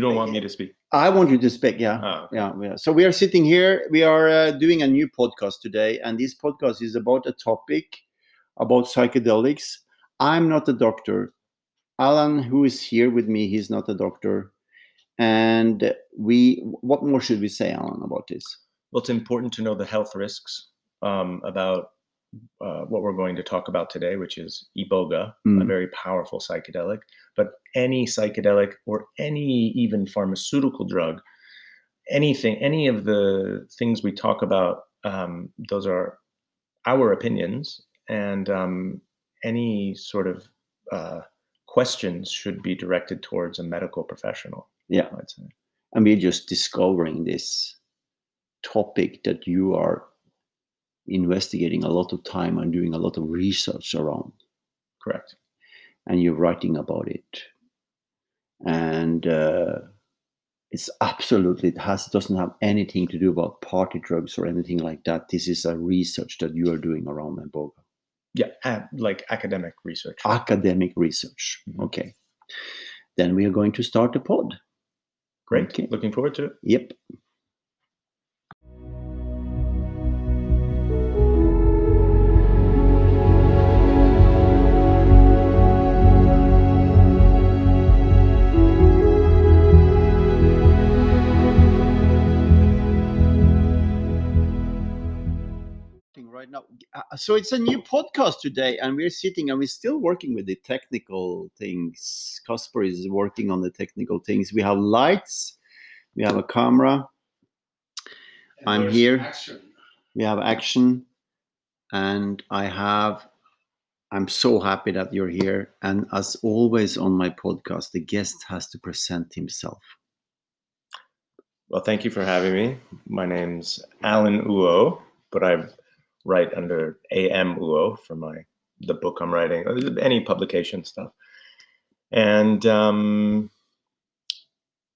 You don't want me to speak? I want you to speak. Yeah. Oh, Yeah, yeah. So we are sitting here. We are uh, doing a new podcast today, and this podcast is about a topic about psychedelics. I'm not a doctor. Alan, who is here with me, he's not a doctor. And we, what more should we say, Alan, about this? well, it's important to know the health risks um, about uh, what we're going to talk about today, which is iboga, a Mm. very powerful psychedelic. But any psychedelic or any even pharmaceutical drug, anything, any of the things we talk about, um, those are our opinions, and um, any sort of uh, questions should be directed towards a medical professional. Yeah. I'd say. And we're just discovering this topic that you are investigating a lot of time and doing a lot of research around. Correct. And you're writing about it and uh, it's absolutely it has doesn't have anything to do about party drugs or anything like that this is a research that you are doing around Iboga. Yeah, a- like academic research. academic research Mhm. okay then we are going to start the pod Great. okay. Looking forward to it. yep now Uh, so it's a new podcast today and we're sitting and we're still working with the technical things. Casper is working on the technical things. We have lights. We have a camera. I'm here. action. we have action. And i have i'm so happy that you're here. And as always on my podcast the guest has to present himself. Well, thank you for having me. My name's Alan Uo, but I write under AM Uo for my the book I'm writing, any publication stuff. And um,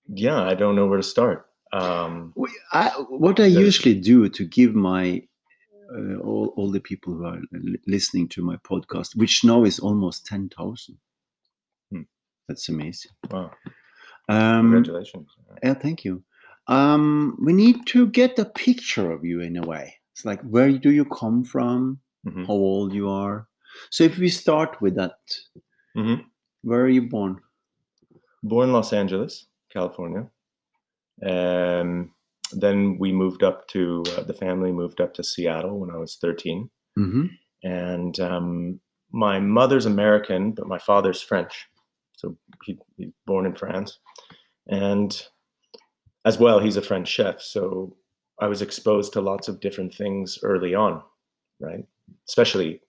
yeah, I don't know where to start. Um, I, what i usually do to give my uh, all, all the people who are listening to my podcast which now is almost 10000 Hmm. that's amazing wow, um, congratulations! Yeah, thank you. Um, we need to get a picture of you in a way. It's like, where do you come from? Mhm. How old you are? So if we start with that, Mhm. where are you born? Born in Los Angeles, California. Um, then we moved up to uh, the family moved up to Seattle when I was 13. Mm-hmm. and um, my mother's American, but my father's French. So he, he's born in France, and as well, he's a French chef. So I was exposed to lots of different things early on, right? Especially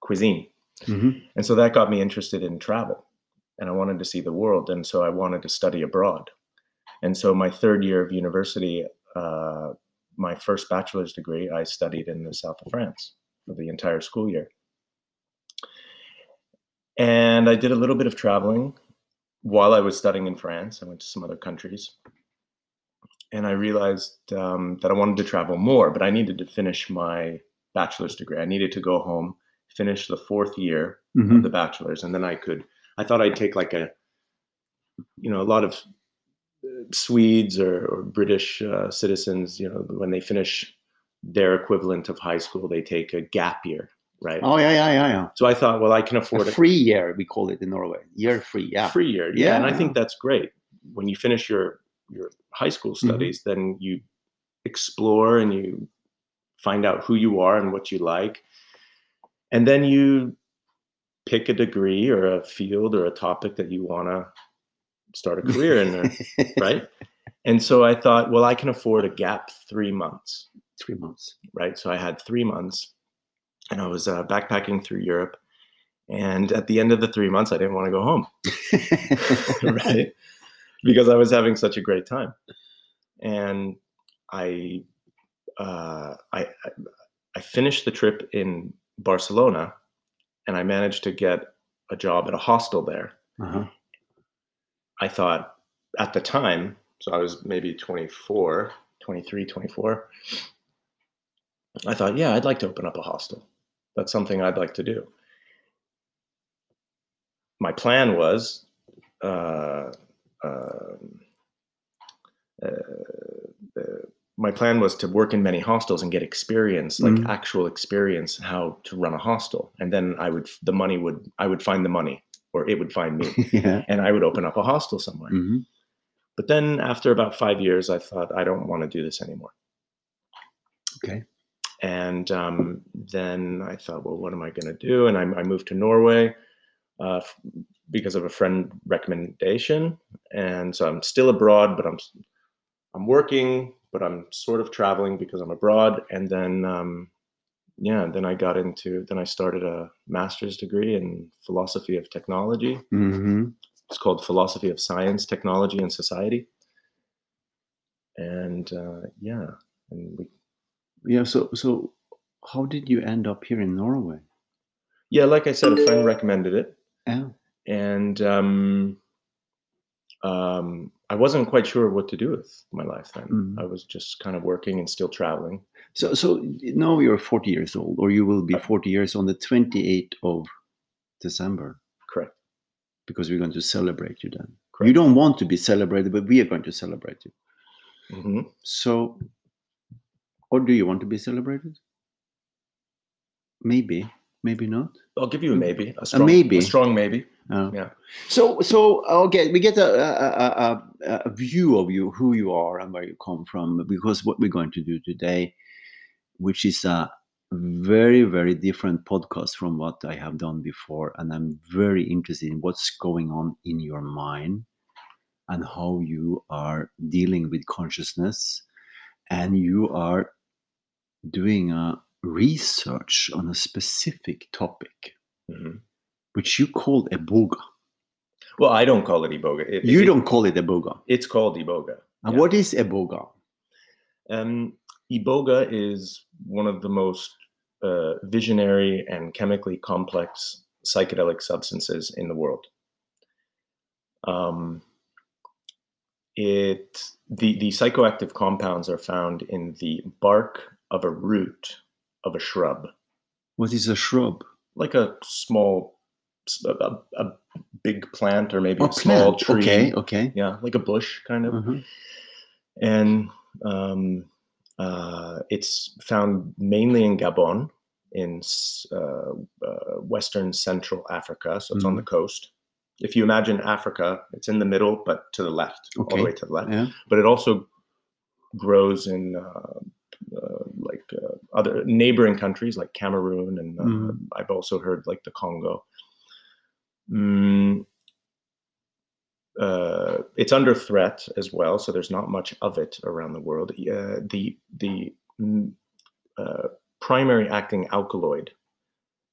cuisine, Mm-hmm. and so that got me interested in travel, and I wanted to see the world, and so I wanted to study abroad. And so my third year of university, uh, my first bachelor's degree, I studied in the south of France for the entire school year. And I did a little bit of traveling while I was studying in France. I went to some other countries. And I realized um, that I wanted to travel more, but I needed to finish my bachelor's degree. I needed to go home, finish the fourth year Mm-hmm. of the bachelor's, and then I could. I thought I'd take like a, you know, a lot of uh, Swedes or, or British uh, citizens, you know, when they finish their equivalent of high school, they take a gap year, right? Oh yeah, yeah, yeah, yeah. So I thought, well, I can afford a free year, we call it in Norway. Year free, yeah. free year. Yeah, and I think that's great. When you finish your your high school Mm-hmm. studies, then you explore and you find out who you are and what you like, and then you pick a degree or a field or a topic that you want to start a career in, there, right? And so I thought, well, I can afford a gap three months, Three months. right? So I had three months, and I was uh, backpacking through Europe. And at the end of the three months, I didn't want to go home. right? Because I was having such a great time, and I, uh, I, I, finished the trip in Barcelona, and I managed to get a job at a hostel there. uh-huh. I thought at the time, so I was maybe 24, 23, 24. I thought, yeah, I'd like to open up a hostel. That's something I'd like to do. My plan was uh, um, uh, uh, my plan was to work in many hostels and get experience, like Mhm. actual experience, how to run a hostel, and then I would the money would I would find the money, or it would find me, yeah. and I would open up a hostel somewhere. hmm But then after about five years, I thought I don't want to do this anymore. Okay. And um, then I thought, well, what am I going to do? And I, I moved to Norway uh, because of a friend recommendation. And so I'm still abroad, but I'm I'm working, but I'm sort of traveling because I'm abroad. And then um, yeah, then I got into then I started a master's degree in philosophy of technology. hmm It's called Philosophy of Science, Technology, and Society. And uh, yeah, and we Yeah. So, so how did you end up here in Norway? yeah, like I said, a friend recommended it. Yeah. And um, um, I wasn't quite sure what to do with my life then. Mhm. I was just kind of working and still traveling. So, so now you're 40 years old, or you will be 40 years on the 28th of December, Correct. because we're going to celebrate you then. Correct. You don't want to be celebrated, but we are going to celebrate you. hmm So, or do you want to be celebrated? Maybe, maybe not. I'll give you a maybe. A strong, maybe. A strong maybe. Uh, Yeah. So, so okay, we get a, a, a, a, view of you, who you are, and where you come from, because what we're going to do today, which is a very, very different podcast from what I have done before, and I'm very interested in what's going on in your mind and how you are dealing with consciousness, and you are doing a research on a specific topic, hmm which you called eboga. Well, I don't call it iboga. It, You it- don't call it eboga. It's called iboga. And Yeah. what is eboga? Um, iboga is one of the most uh, visionary and chemically complex psychedelic substances in the world. Um, it the the psychoactive compounds are found in the bark of a root of a shrub, What is a shrub? like a small, a, a- big plant or maybe A a small plant. tree. Okay, okay. Yeah, like a bush kind of Uh-huh. and um, uh, it's found mainly in Gabon, in uh, uh, Western Central Africa. So it's on the Mm-hmm. coast. If you imagine Africa, it's in the middle, but to the left, all the way to the left. Yeah. But it also grows in uh, uh, like uh, other neighboring countries like Cameroon, and uh, Mhm. I've also heard like the Congo. Mm, uh, it's under threat as well, so there's not much of it around the world. Uh, the the mm, uh, primary acting alkaloid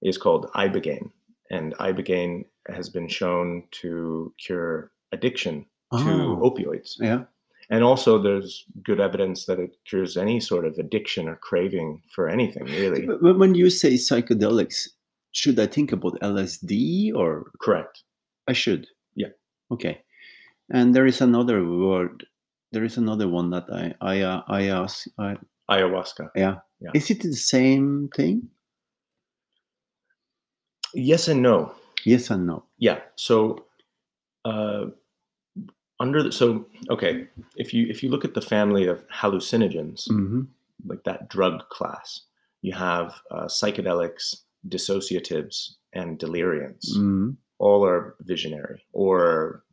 is called ibogaine, and ibogaine has been shown to cure addiction to Oh, opioids. yeah. And also, there's good evidence that it cures any sort of addiction or craving for anything, really. But when- when you say psychedelics, should I think about LSD or Correct. I should? Yeah. Okay. And there is another word. There is another one that I I uh, I ask. I, Ayahuasca. yeah. Yeah. Is it the same thing? Yes and no. Yes and no. Yeah. So, uh, under the, so okay, if you if you look at the family of hallucinogens, hmm like that drug class, you have uh, psychedelics, dissociatives, and deliriants. hmm all are visionary or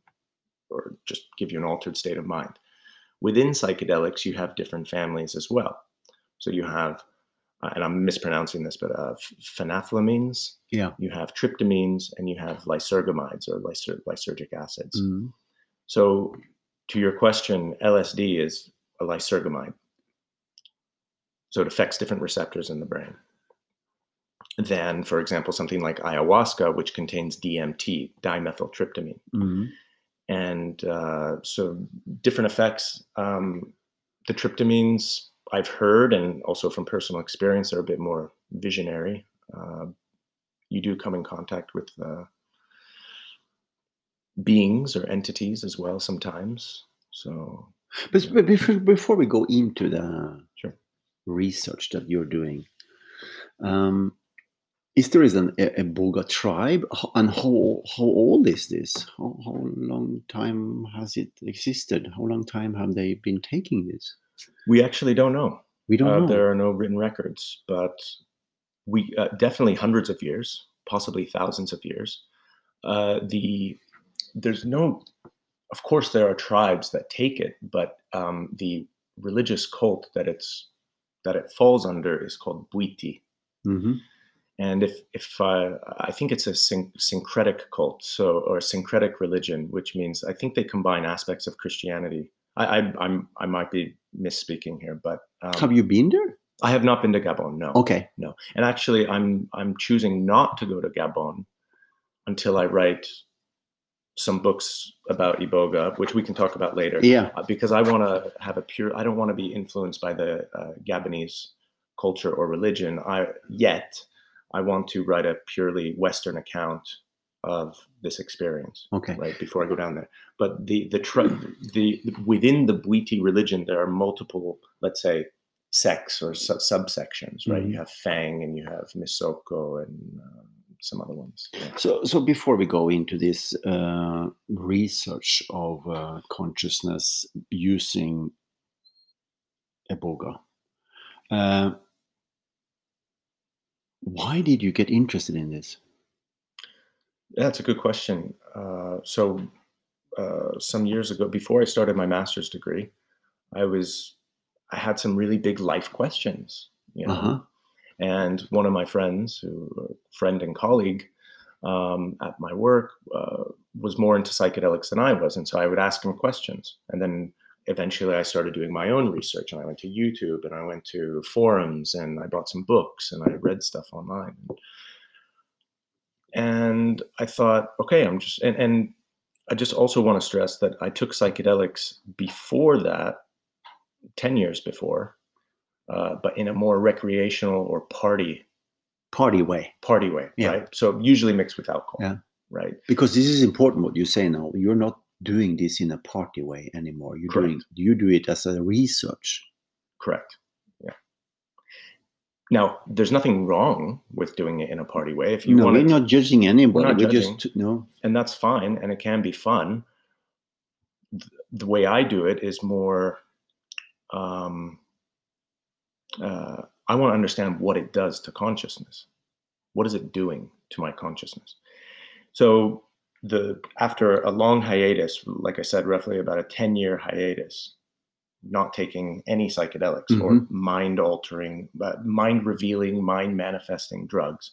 or just give you an altered state of mind. Within psychedelics you have different families as well. So you have uh, and i'm mispronouncing this but uh, phenethylamines Yeah. you have tryptamines and you have lysergamides or lyser- lysergic acids. Hmm so to your question lsd is a lysergamide. So it affects different receptors in the brain than for example something like ayahuasca which contains dmt dimethyltryptamine hmm and uh, so different effects. Um, the tryptamines I've heard, and also from personal experience, are a bit more visionary. Uh, you do come in contact with uh, beings or entities as well sometimes. So But, but before, before we go into the Sure. research that you're doing, um, Is there is an a, a Boga tribe, and how how old is this? How, how long time has it existed? How long time have they been taking this? We actually don't know. We don't Uh, know. there are no written records, but we uh, definitely hundreds of years, possibly thousands of years. Uh, the there's no, of course, there are tribes that take it, but um, the religious cult that it's that it falls under is called Bwiti, Mhm. And if if uh, I think it's a syn- syncretic cult, so or syncretic religion, which means I think they combine aspects of Christianity. I, I I'm I might be misspeaking here, but um, Have you been there? I have not been to Gabon. No, Okay. no. And actually, I'm I'm choosing not to go to Gabon until I write some books about Iboga, which we can talk about later. Yeah. Uh, because I want to have a pure. I don't want to be influenced by the uh, Gabonese culture or religion. I yet I want to write a purely Western account of this experience Okay. right before I go down there. But the the tr- the within the Bwiti religion, there are multiple, let's say, sects or sub- subsections, right? Mhm. You have Fang and you have Misoko and uh, some other ones. Yeah. So, so before we go into this uh, research of uh, consciousness using Eboga, uh, why did you get interested in this? That's a good question. Uh, so, uh, some years ago, before I started my master's degree, I was I had some really big life questions. You know, Uh-huh. and one of my friends, who a friend and colleague um, at my work, uh, was more into psychedelics than I was, and so I would ask him questions, and then eventually I started doing my own research, and I went to YouTube, and I went to forums, and I bought some books, and I read stuff online, and I thought, okay, I'm just, and, and I just also want to stress that I took psychedelics before that, ten years before, uh, but in a more recreational or party Party way, party way, Yeah. right? So usually mixed with alcohol, Yeah. right? because this is important. What you say now, you're not doing this in a party way anymore. You're doing you do it as a research. Correct. Yeah. Now, there's nothing wrong with doing it in a party way. If you no, want we're not judging anybody. not We're judging. just no. and that's fine, and it can be fun. Th- The way I do it is more. Um, uh, I want to understand what it does to consciousness. What is it doing to my consciousness? So the after a long hiatus, like I said, roughly about a ten year hiatus, not taking any psychedelics or mind altering, but mind revealing, mind manifesting drugs.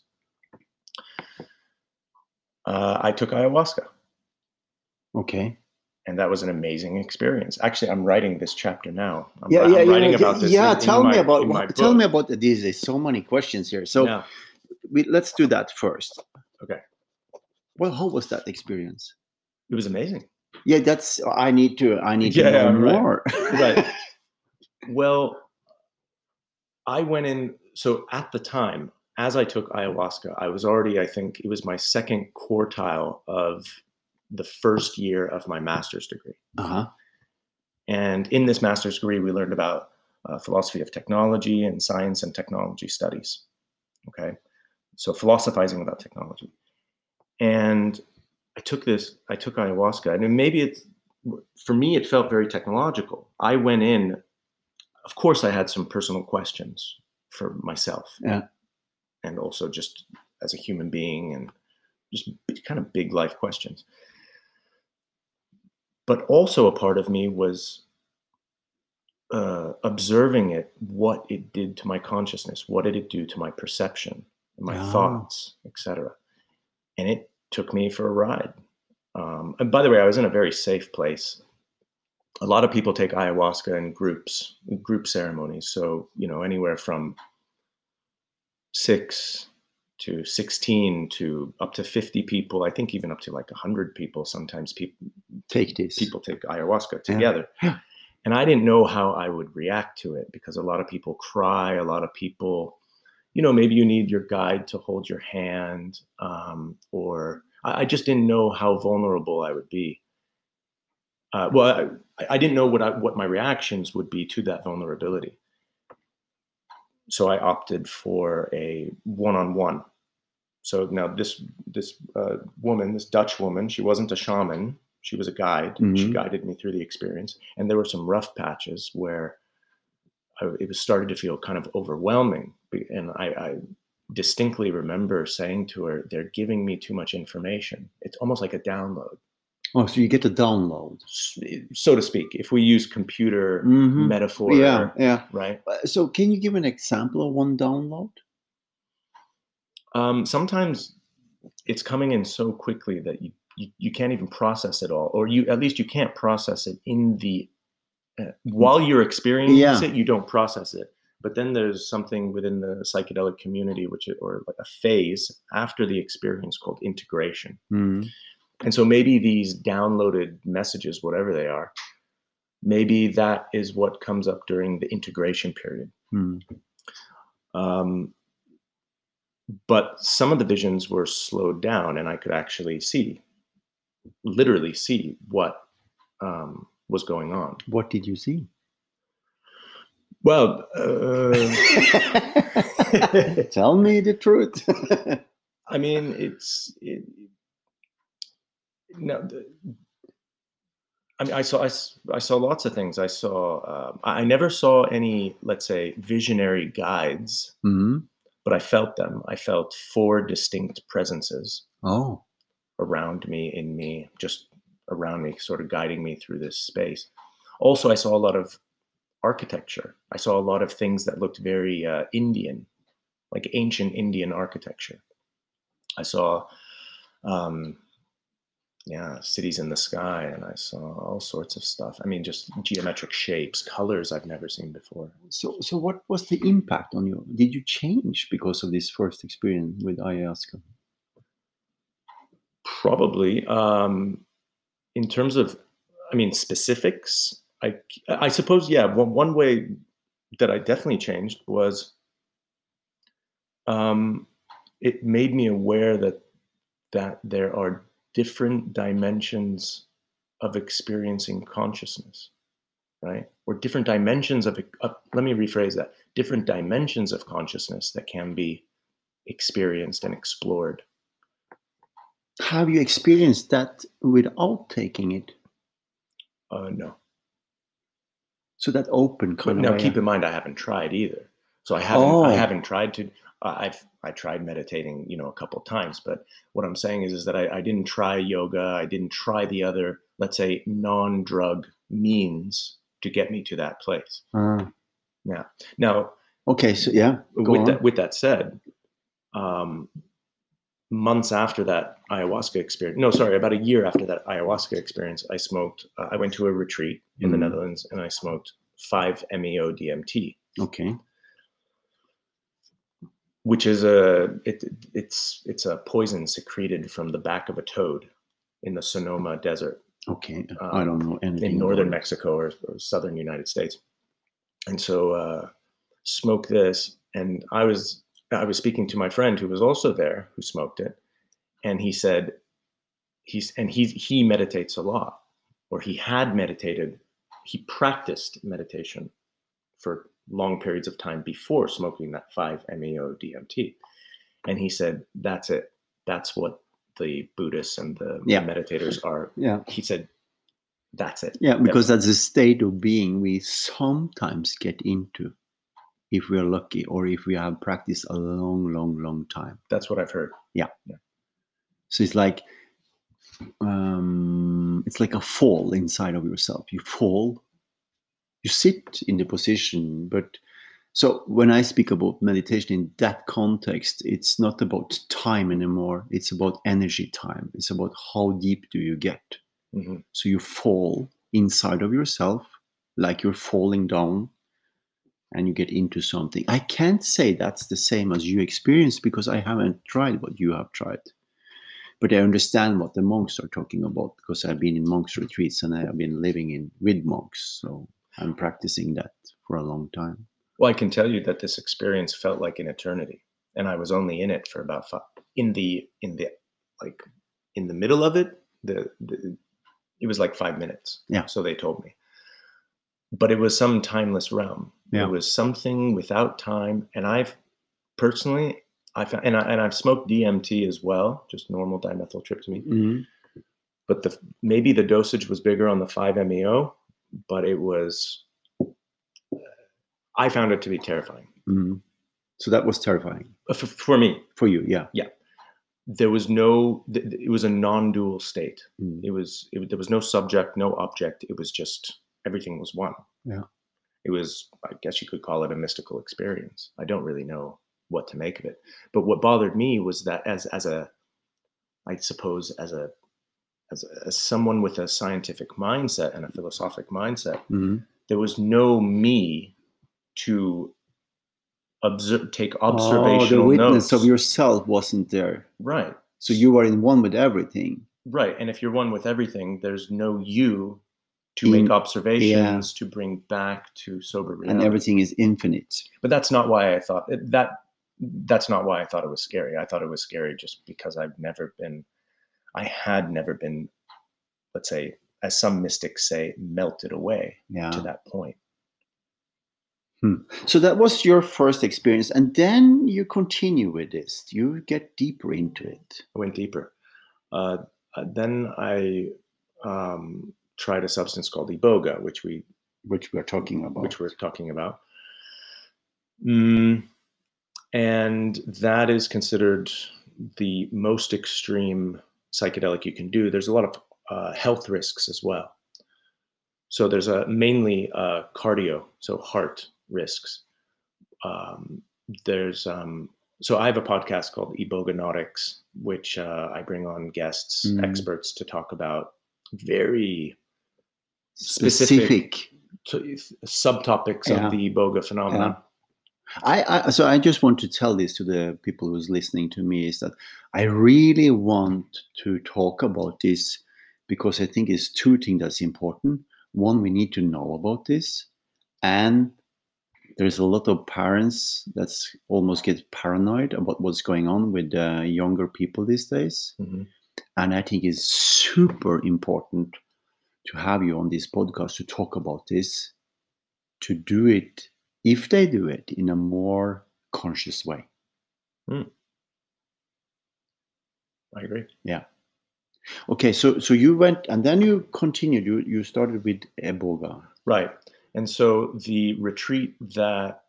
Uh, I took ayahuasca Okay. and that was an amazing experience. Actually, I'm writing this chapter now. I'm, yeah, I'm yeah, writing yeah. about this. yeah, in- in tell me my- about in tell me about these. There's so many questions here. So Yeah. we, let's do that first. Okay. Well, how was that experience? It was amazing. Yeah, that's. I need to. I need to Yeah, know right. more. Right. Well, I went in. So at the time, as I took ayahuasca, I was already, I think it was my second quartile of the first year of my master's degree. uh huh. And in this master's degree, we learned about uh, philosophy of technology and science and technology studies. Okay. So philosophizing about technology. And I took this, I took ayahuasca, and maybe it's, for me, it felt very technological. I went in, of course, I had some personal questions for myself. Yeah. And also just as a human being and just kind of big life questions. But also a part of me was uh, observing it, what it did to my consciousness, what did it do to my perception, my Oh. thoughts, etc. And it took me for a ride. Um, and by the way, I was in a very safe place. A lot of people take ayahuasca in groups, group ceremonies. So you know, anywhere from six to sixteen to up to fifty people. I think even up to like hundred people. Sometimes people Take this. people take ayahuasca together. Yeah. And I didn't know how I would react to it because a lot of people cry, a lot of people, you know, maybe you need your guide to hold your hand, um, or I, I just didn't know how vulnerable I would be. Uh, well, I, I didn't know what I, what my reactions would be to that vulnerability. So I opted for a one-on-one So now this this uh, woman, this Dutch woman, she wasn't a shaman. She was a guide. She Mhm. guided me through the experience, and there were some rough patches where it was started to feel kind of overwhelming. And I, I distinctly remember saying to her, "They're giving me too much information. It's almost like a download, Oh, so you get a download. so to speak. If we use computer Mhm. metaphor, Yeah, yeah. right? Uh, So can you give an example of one download? Um, sometimes it's coming in so quickly that you, you you can't even process it all, or you at least you can't process it in the while you're experiencing Yeah. it. You don't process it, but then there's something within the psychedelic community, which is, or like a phase after the experience called integration. Mhm. And so maybe these downloaded messages, whatever they are, maybe that is what comes up during the integration period. Mhm. Um, but some of the visions were slowed down, and I could actually see, literally see what um, was going on. What did you see? Well, uh, Tell me the truth. I mean, it's it, no. The, I mean, I saw I, I saw lots of things. I saw. Um, I never saw any, let's say, visionary guides, Mhm. but I felt them. I felt four distinct presences. Oh, around me, in me, just around me, sort of guiding me through this space. Also, I saw a lot of architecture. I saw a lot of things that looked very uh, Indian, like ancient Indian architecture. I saw, um, yeah, cities in the sky, and I saw all sorts of stuff. I mean, just geometric shapes, colors I've never seen before. so so what was the impact on you? Did you change because of this first experience with ayahuasca? Probably. Um, in terms of, I mean, specifics, I, I suppose, yeah, one, one way that I definitely changed was um, it made me aware that that there are different dimensions of experiencing consciousness, right? Or different dimensions of, uh, let me rephrase that, different dimensions of consciousness that can be experienced and explored. Have you experienced that without taking it? Uh, no. So that open But kind now of. keep in mind I haven't tried either. So I haven't Oh. I haven't tried to uh, I've I tried meditating, you know, a couple of times, but what I'm saying is is that I, I didn't try yoga, I didn't try the other, let's say, non-drug means to get me to that place. Ah, Now, okay, so yeah, with on. that with that said, um, months after that ayahuasca experience, no, sorry, about a year after that ayahuasca experience, I smoked. Uh, I went to a retreat in the Mhm. Netherlands, and I smoked five meo DMT, Okay. which is a it, it's it's a poison secreted from the back of a toad in the Sonoran Desert Okay. I Um, don't know anything. in northern. Mexico or, or southern United States. And so uh, smoke this, and I was I was speaking to my friend who was also there who smoked it, and he said he's and he he meditates a lot, or he had meditated, he practiced meditation for long periods of time before smoking that 5 MEO DMT. And he said, that's it. That's what the Buddhists and the Yeah. meditators are. Yeah. He said, that's it. Yeah, because that's a state of being we sometimes get into if we're lucky or if we have practiced a long, long, long time. That's what I've heard. Yeah. So it's like um, it's like a fall inside of yourself. You fall, you sit in the position, but so when I speak about meditation in that context, it's not about time anymore. It's about energy time. It's about how deep do you get. Mhm. So you fall inside of yourself, like you're falling down, and you get into something. I can't say that's the same as you experience because I haven't tried what you have tried. But I understand what the monks are talking about because I've been in monks' retreats and I have been living in with monks. So I'm practicing that for a long time. Well, I can tell you that this experience felt like an eternity, and I was only in it for about five. In the in the like in the middle of it, the, the it was like five minutes. Yeah. So they told me, but it was some timeless realm. Yeah. It was something without time, and I've personally I found, and I, and I've smoked DMT as well, just normal dimethyltryptamine. Mhm. But the maybe the dosage was bigger on the five meo, but it was. I found it to be terrifying Mhm. So that was terrifying Uh, for, for me. for you. Yeah. Yeah. There was no. It was a non-dual state. Mm. It was. It, there was no subject, no object. It was just everything was one. Yeah. It was. I guess you could call it a mystical experience. I don't really know what to make of it. But what bothered me was that as as a, I suppose as a, as, a, as someone with a scientific mindset and a philosophic mindset, Mhm. there was no me to observe, take observational Oh, the witness notes. of yourself wasn't there. right. So you were in one with everything. Right. And if you're one with everything, there's no you to In- make observations, to bring back to sober reality. and everything is infinite. But that's not why I thought that that's not why I thought it was scary. I thought it was scary just because I've never been I had never been, let's say, as some mystics say, melted away Yeah. to that point. So that was your first experience, and then you continue with this. You get deeper into it. I went deeper. Uh, uh, then I um, tried a substance called iboga, which we which we are talking about. which we're talking about. Mm, and that is considered the most extreme psychedelic you can do. There's a lot of uh, health risks as well. So there's a mainly uh, cardio, so heart risks. Um, there's um, so I have a podcast called Ebogonautics, which uh, I bring on guests, Mm. experts to talk about very specific. specific to subtopics Yeah. of the iboga phenomenon. I, I so I just want to tell this to the people who's listening to me is that I really want to talk about this because I think it's two things that's important. One, we need to know about this, and there's a lot of parents that's almost get paranoid about what's going on with uh, younger people these days. Mhm. And I think it's super important to have you on this podcast to talk about this, to do it, if they do it, in a more conscious way. Hmm. I agree. Yeah. Okay, so so you went and then you continued. You you started with Eboga. Right. And so the retreat that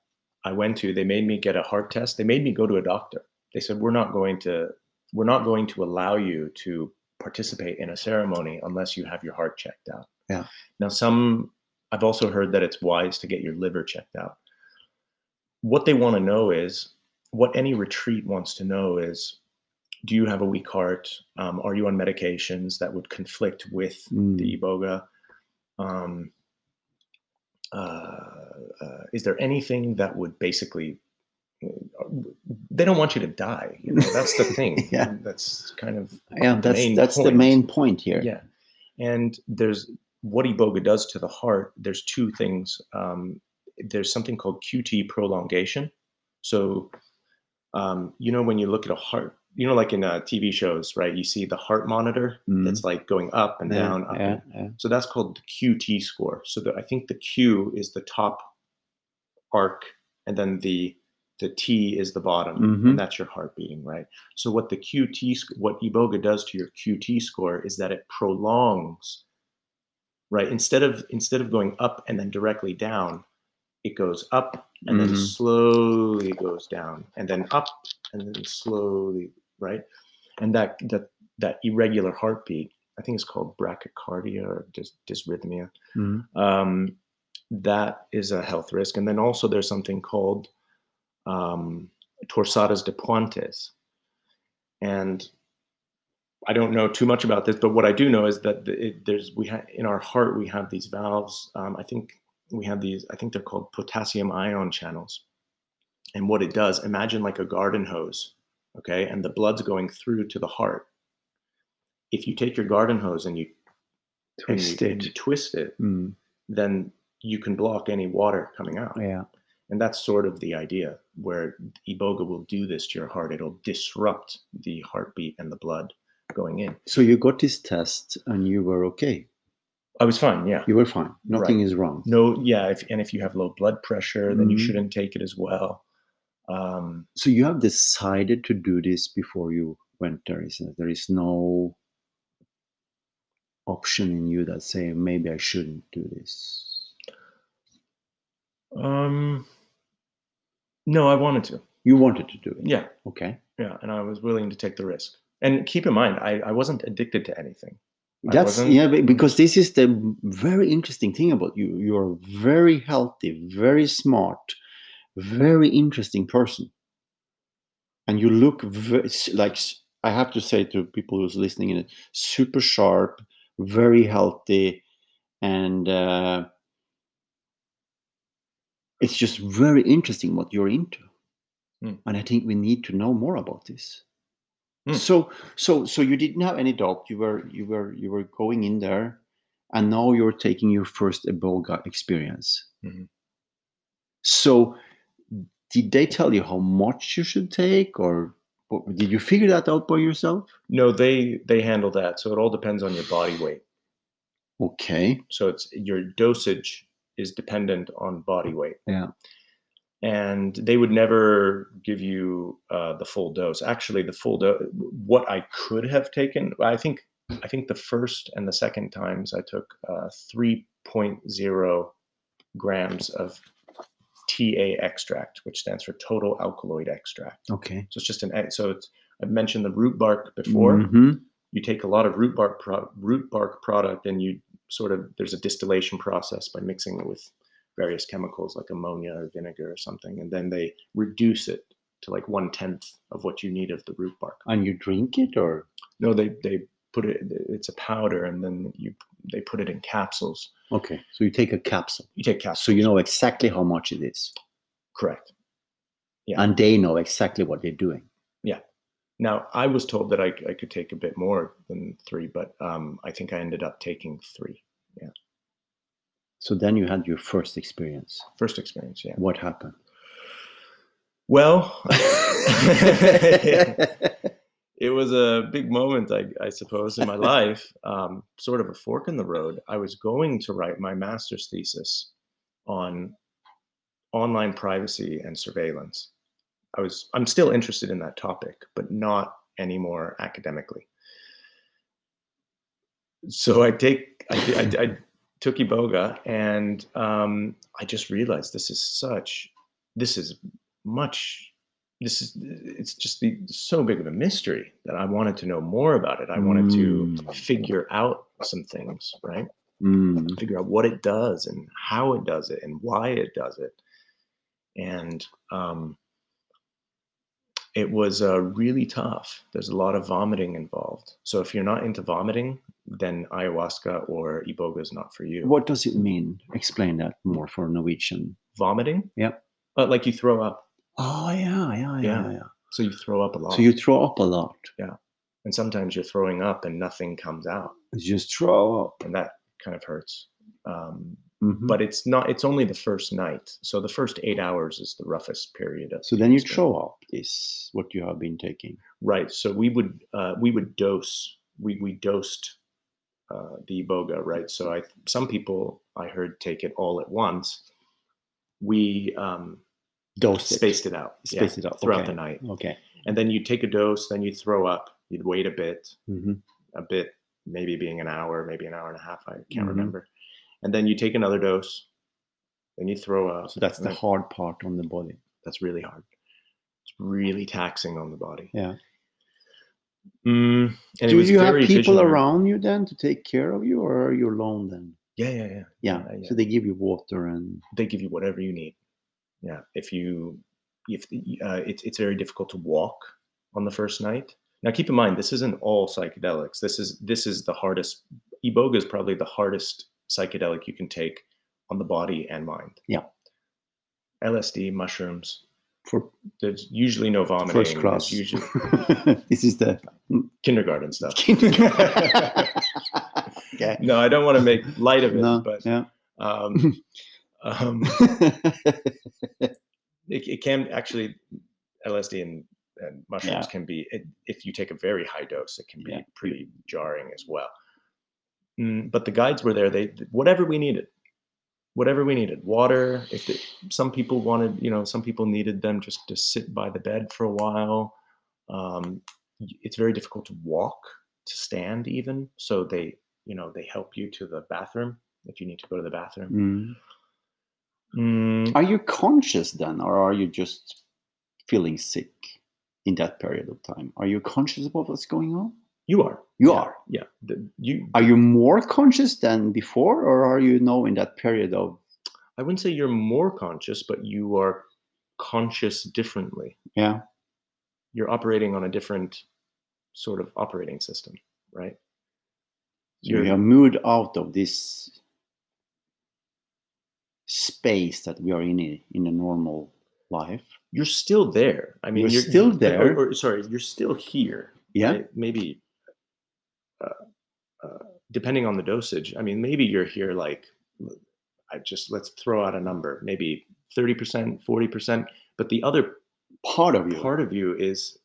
I went to, they made me get a heart test. They made me go to a doctor. They said, "We're not going to we're not going to allow you to participate in a ceremony unless you have your heart checked out." Yeah. Now some I've also heard that it's wise to get your liver checked out. What they want to know is what any retreat wants to know is do you have a weak heart? Um, are you on medications that would conflict with Mm. the iboga? Um, uh, uh, is there anything that would basically? They don't want you to die. You know, that's the thing. Yeah. that's kind of Yeah, that's that's the main point here. yeah. And there's what iboga does to the heart. There's two things. Um, there's something called QT prolongation. So, um, you know, when you look at a heart, you know, like in uh, TV shows, right? You see the heart monitor. Mm. It's like going up and Yeah, down, up yeah, yeah. so that's called the QT score. So the, I think the Q is the top arc, and then the the T is the bottom, Mhm. and that's your heart beating, right? So what the QT, what Iboga does to your QT score is that it prolongs, right? Instead of instead of going up and then directly down, it goes up and then Mhm. slowly goes down, and then up and then slowly, right? And that that that irregular heartbeat, I think it's called brachycardia or dys, dysrhythmia. Mhm. Um, that is a health risk. And then also there's something called um, torsadas de puentes. And I don't know too much about this, but what I do know is that the- it, there's we ha- in our heart we have these valves. Um, I think we have these. I think they're called potassium ion channels. And what it does, imagine like a garden hose, okay, and the blood's going through to the heart. If you take your garden hose and you you- Twist and you it. twist it, Mm. then you can block any water coming out. Yeah. And that's sort of the idea where Iboga will do this to your heart. It'll disrupt the heartbeat and the blood going in. So you got this test and you were okay. I was fine, yeah. You were fine. Nothing Right. is wrong. No, yeah, if, and if you have low blood pressure, then you Mhm. shouldn't take it as well. Um, So you have decided to do this before you went there, it? There is no option in you that say maybe I shouldn't do this. um, no, I wanted to. You wanted to do it. Yeah, Okay. yeah, and I was willing to take the risk. And keep in mind, I, I wasn't addicted to anything. That's yeah, because this is the very interesting thing about you. You're very healthy, very smart, very interesting person, and you look very, like I have to say to people who's listening in it, super sharp, very healthy, and uh, it's just very interesting what you're into. Hmm. And I think we need to know more about this. Hmm. So, so, so you didn't have any doubt. You were, you were, you were going in there, and now you're taking your first Eboga experience. Mhm. So, did they tell you how much you should take, or what- did you figure that out by yourself? No, they they handle that. So it all depends on your body weight. Okay. So it's your dosage is dependent on body weight. Yeah. And they would never give you uh, the full dose. Actually, the full dose. What I could have taken, I think, I think the first and the second times I took uh, 3.0 grams of TA extract, which stands for total alkaloid extract. Okay. So it's just an so it's I've mentioned the root bark before. Mhm. You take a lot of root bark pro- root bark product and you sort of there's a distillation process by mixing it with various chemicals like ammonia or vinegar or something, and then they reduce it to like one tenth of what you need of the root bark. And you drink it, or No, they they put it it's a powder and then you they put it in capsules. okay, so you take a capsule, You take capsules. so you know exactly how much it is, correct. Yeah. and they know exactly what they're doing. Now I was told that I, I could take a bit more than three, but um, I think I ended up taking three. Yeah. So then you had your first experience. First experience, yeah. What happened? Well, it was a big moment, I, I suppose, in my life. Um, sort of a fork in the road. I was going to write my master's thesis on online privacy and surveillance. I was. I'm still interested in that topic, but not anymore academically. So I take. I, I, I took Iboga, and um, I just realized this is such. This is much this is it's just the, so big of a mystery that I wanted to know more about it. I wanted to Mm. figure out some things, right? Mm. Figure out what it does and how it does it and why it does it. And um, it was uh, really tough. There's a lot of vomiting involved. So if you're not into vomiting, then ayahuasca or iboga is not for you. What does it mean? Explain that more for Norwegian. Vomiting? Yep. Uh, like you throw up. Oh yeah, yeah, yeah, Yeah. yeah. So you throw up a lot. So you throw up a lot. Yeah. And sometimes you're throwing up and nothing comes out. You just throw up. and that kind of hurts. Um, Mhm. but it's not. It's only the first night. So the first eight hours is the roughest period. So then you throw up this what you have been taking. Right. So we would uh, we would dose. We we dosed uh, the iboga. Right. So I some people I heard take it all at once. We um, Dose spaced it out. yeah, Spaced it out, throughout okay. the night, Okay. and then you take a dose. Then you throw up. You'd wait a bit. hmm a bit, maybe being an hour, maybe an hour and a half. I can't Mhm. remember. And then you take another dose. and you throw out. So that's the hard part on the body. that's really hard. It's really taxing on the body. Yeah. Mm, Do you have people visionary. around you then to take care of you, or are you alone then? Yeah, yeah, yeah. Yeah. Yeah, yeah. So they give you water and They give you whatever you need. Yeah. If you, if uh, it's it's very difficult to walk on the first night. Now, keep in mind, this isn't all psychedelics. This is this is the hardest. Iboga is probably the hardest psychedelic you can take on the body and mind. Yeah. LSD, mushrooms. for There's usually no vomiting. first class. Usually this is the kindergarten stuff. okay. no, I don't want to make light of it, No, but yeah. um, um, it, it can actually LSD and, and mushrooms Yeah. can be it, if you take a very high dose, it can be Yeah. pretty jarring as well. Mm, but the guides were there; they whatever we needed, whatever we needed. Water. If the, some people wanted, you know, some people needed them just to sit by the bed for a while. Um, it's very difficult to walk, to stand even. So they, you know, they help you to the bathroom if you need to go to the bathroom. Mm. Mm, Are you conscious then, or are you just feeling sick in that period of time? Are you conscious about what's going on? You are. You Yeah, are. Yeah. The, you. Are you more conscious than before, or are you now in that period of I wouldn't say you're more conscious, but you are conscious differently. yeah? You're operating on a different sort of operating system, right? So you have moved out of this space that we are in in a normal life. you're still there. I mean, You're still there. Or, or, sorry, you're still here. Yeah. right? Maybe, uh, depending on the dosage. I mean, maybe you're here like, I just let's throw out a number, maybe thirty percent, forty percent. But the other Part of you. part of you is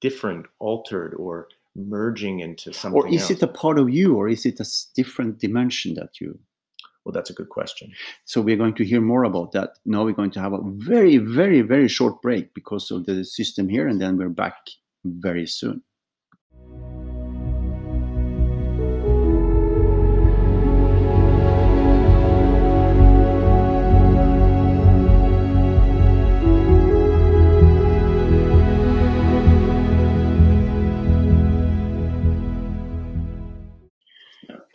different, altered, or merging into something. or is else. it a part of you, or is it a different dimension that you? Well, that's a good question. So we're going to hear more about that. Now we're going to have a very, very, very short break because of the system here, and then we're back very soon.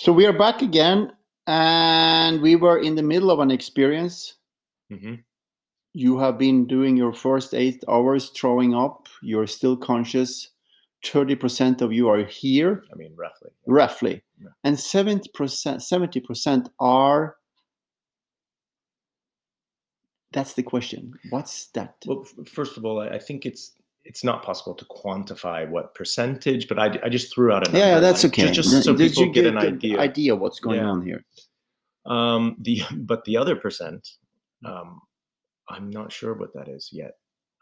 So we are back again, and we were in the middle of an experience. hmm You have been doing your first eight hours throwing up. You're still conscious. 30% of you are here, I mean, roughly. roughly. Yeah. And 70%, 70% are. That's the question. What's that? Well, first of all, I I think it's it's not possible to quantify what percentage, but I, I just threw out a number. yeah, that's okay. Just, so Did people you get an idea. idea what's going Yeah. on here. Um, the but the other percent, um, I'm not sure what that is yet.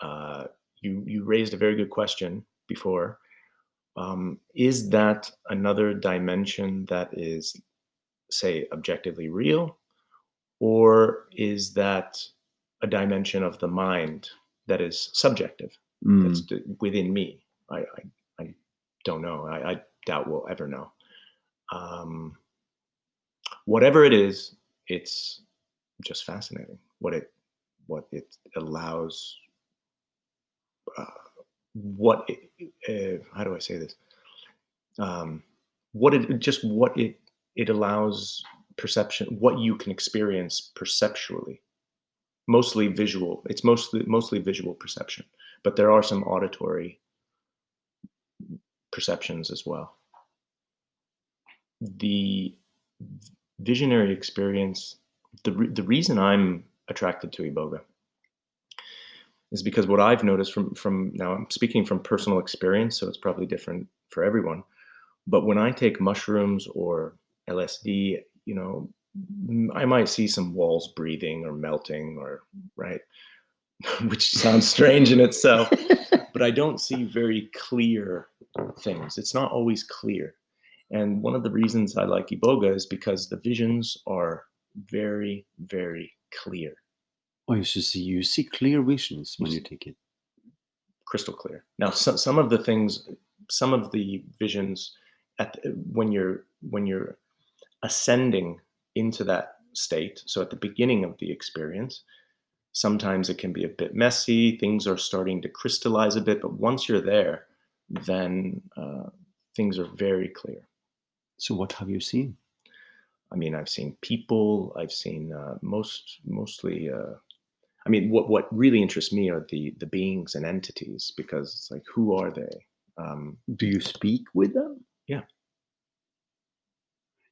Uh, you you raised a very good question before. Um, is that another dimension that is, say, objectively real, or is that a dimension of the mind that is subjective? Mm. That's d- within me. I, I I don't know. I, I doubt we'll ever know. Um, whatever it is, it's just fascinating. What it what it allows. Uh, what it, uh, how do I say this? Um, what it just what it it allows perception. What you can experience perceptually, mostly visual. It's mostly mostly visual perception, but there are some auditory perceptions as well. The visionary experience, the, re- the reason I'm attracted to Iboga is because what I've noticed from, from now, I'm speaking from personal experience, so it's probably different for everyone. But when I take mushrooms or LSD, you know, I might see some walls breathing or melting or, right? Which sounds strange in itself but I don't see very clear things. It's not always clear. And one of the reasons I like Iboga is because the visions are very, very clear, Oh, you see, you see clear visions when You you take it. crystal clear. Now, so, some of the things, some of the visions, at the, when you're when you're ascending into that state, so at the beginning of the experience, sometimes it can be a bit messy. Things are starting to crystallize a bit, but once you're there, then uh, things are very clear. So, what have you seen? I mean, I've seen people. I've seen uh, most, mostly. Uh, I mean, what what really interests me are the the beings and entities because it's like, who are they? Um, Do you speak with them? Yeah.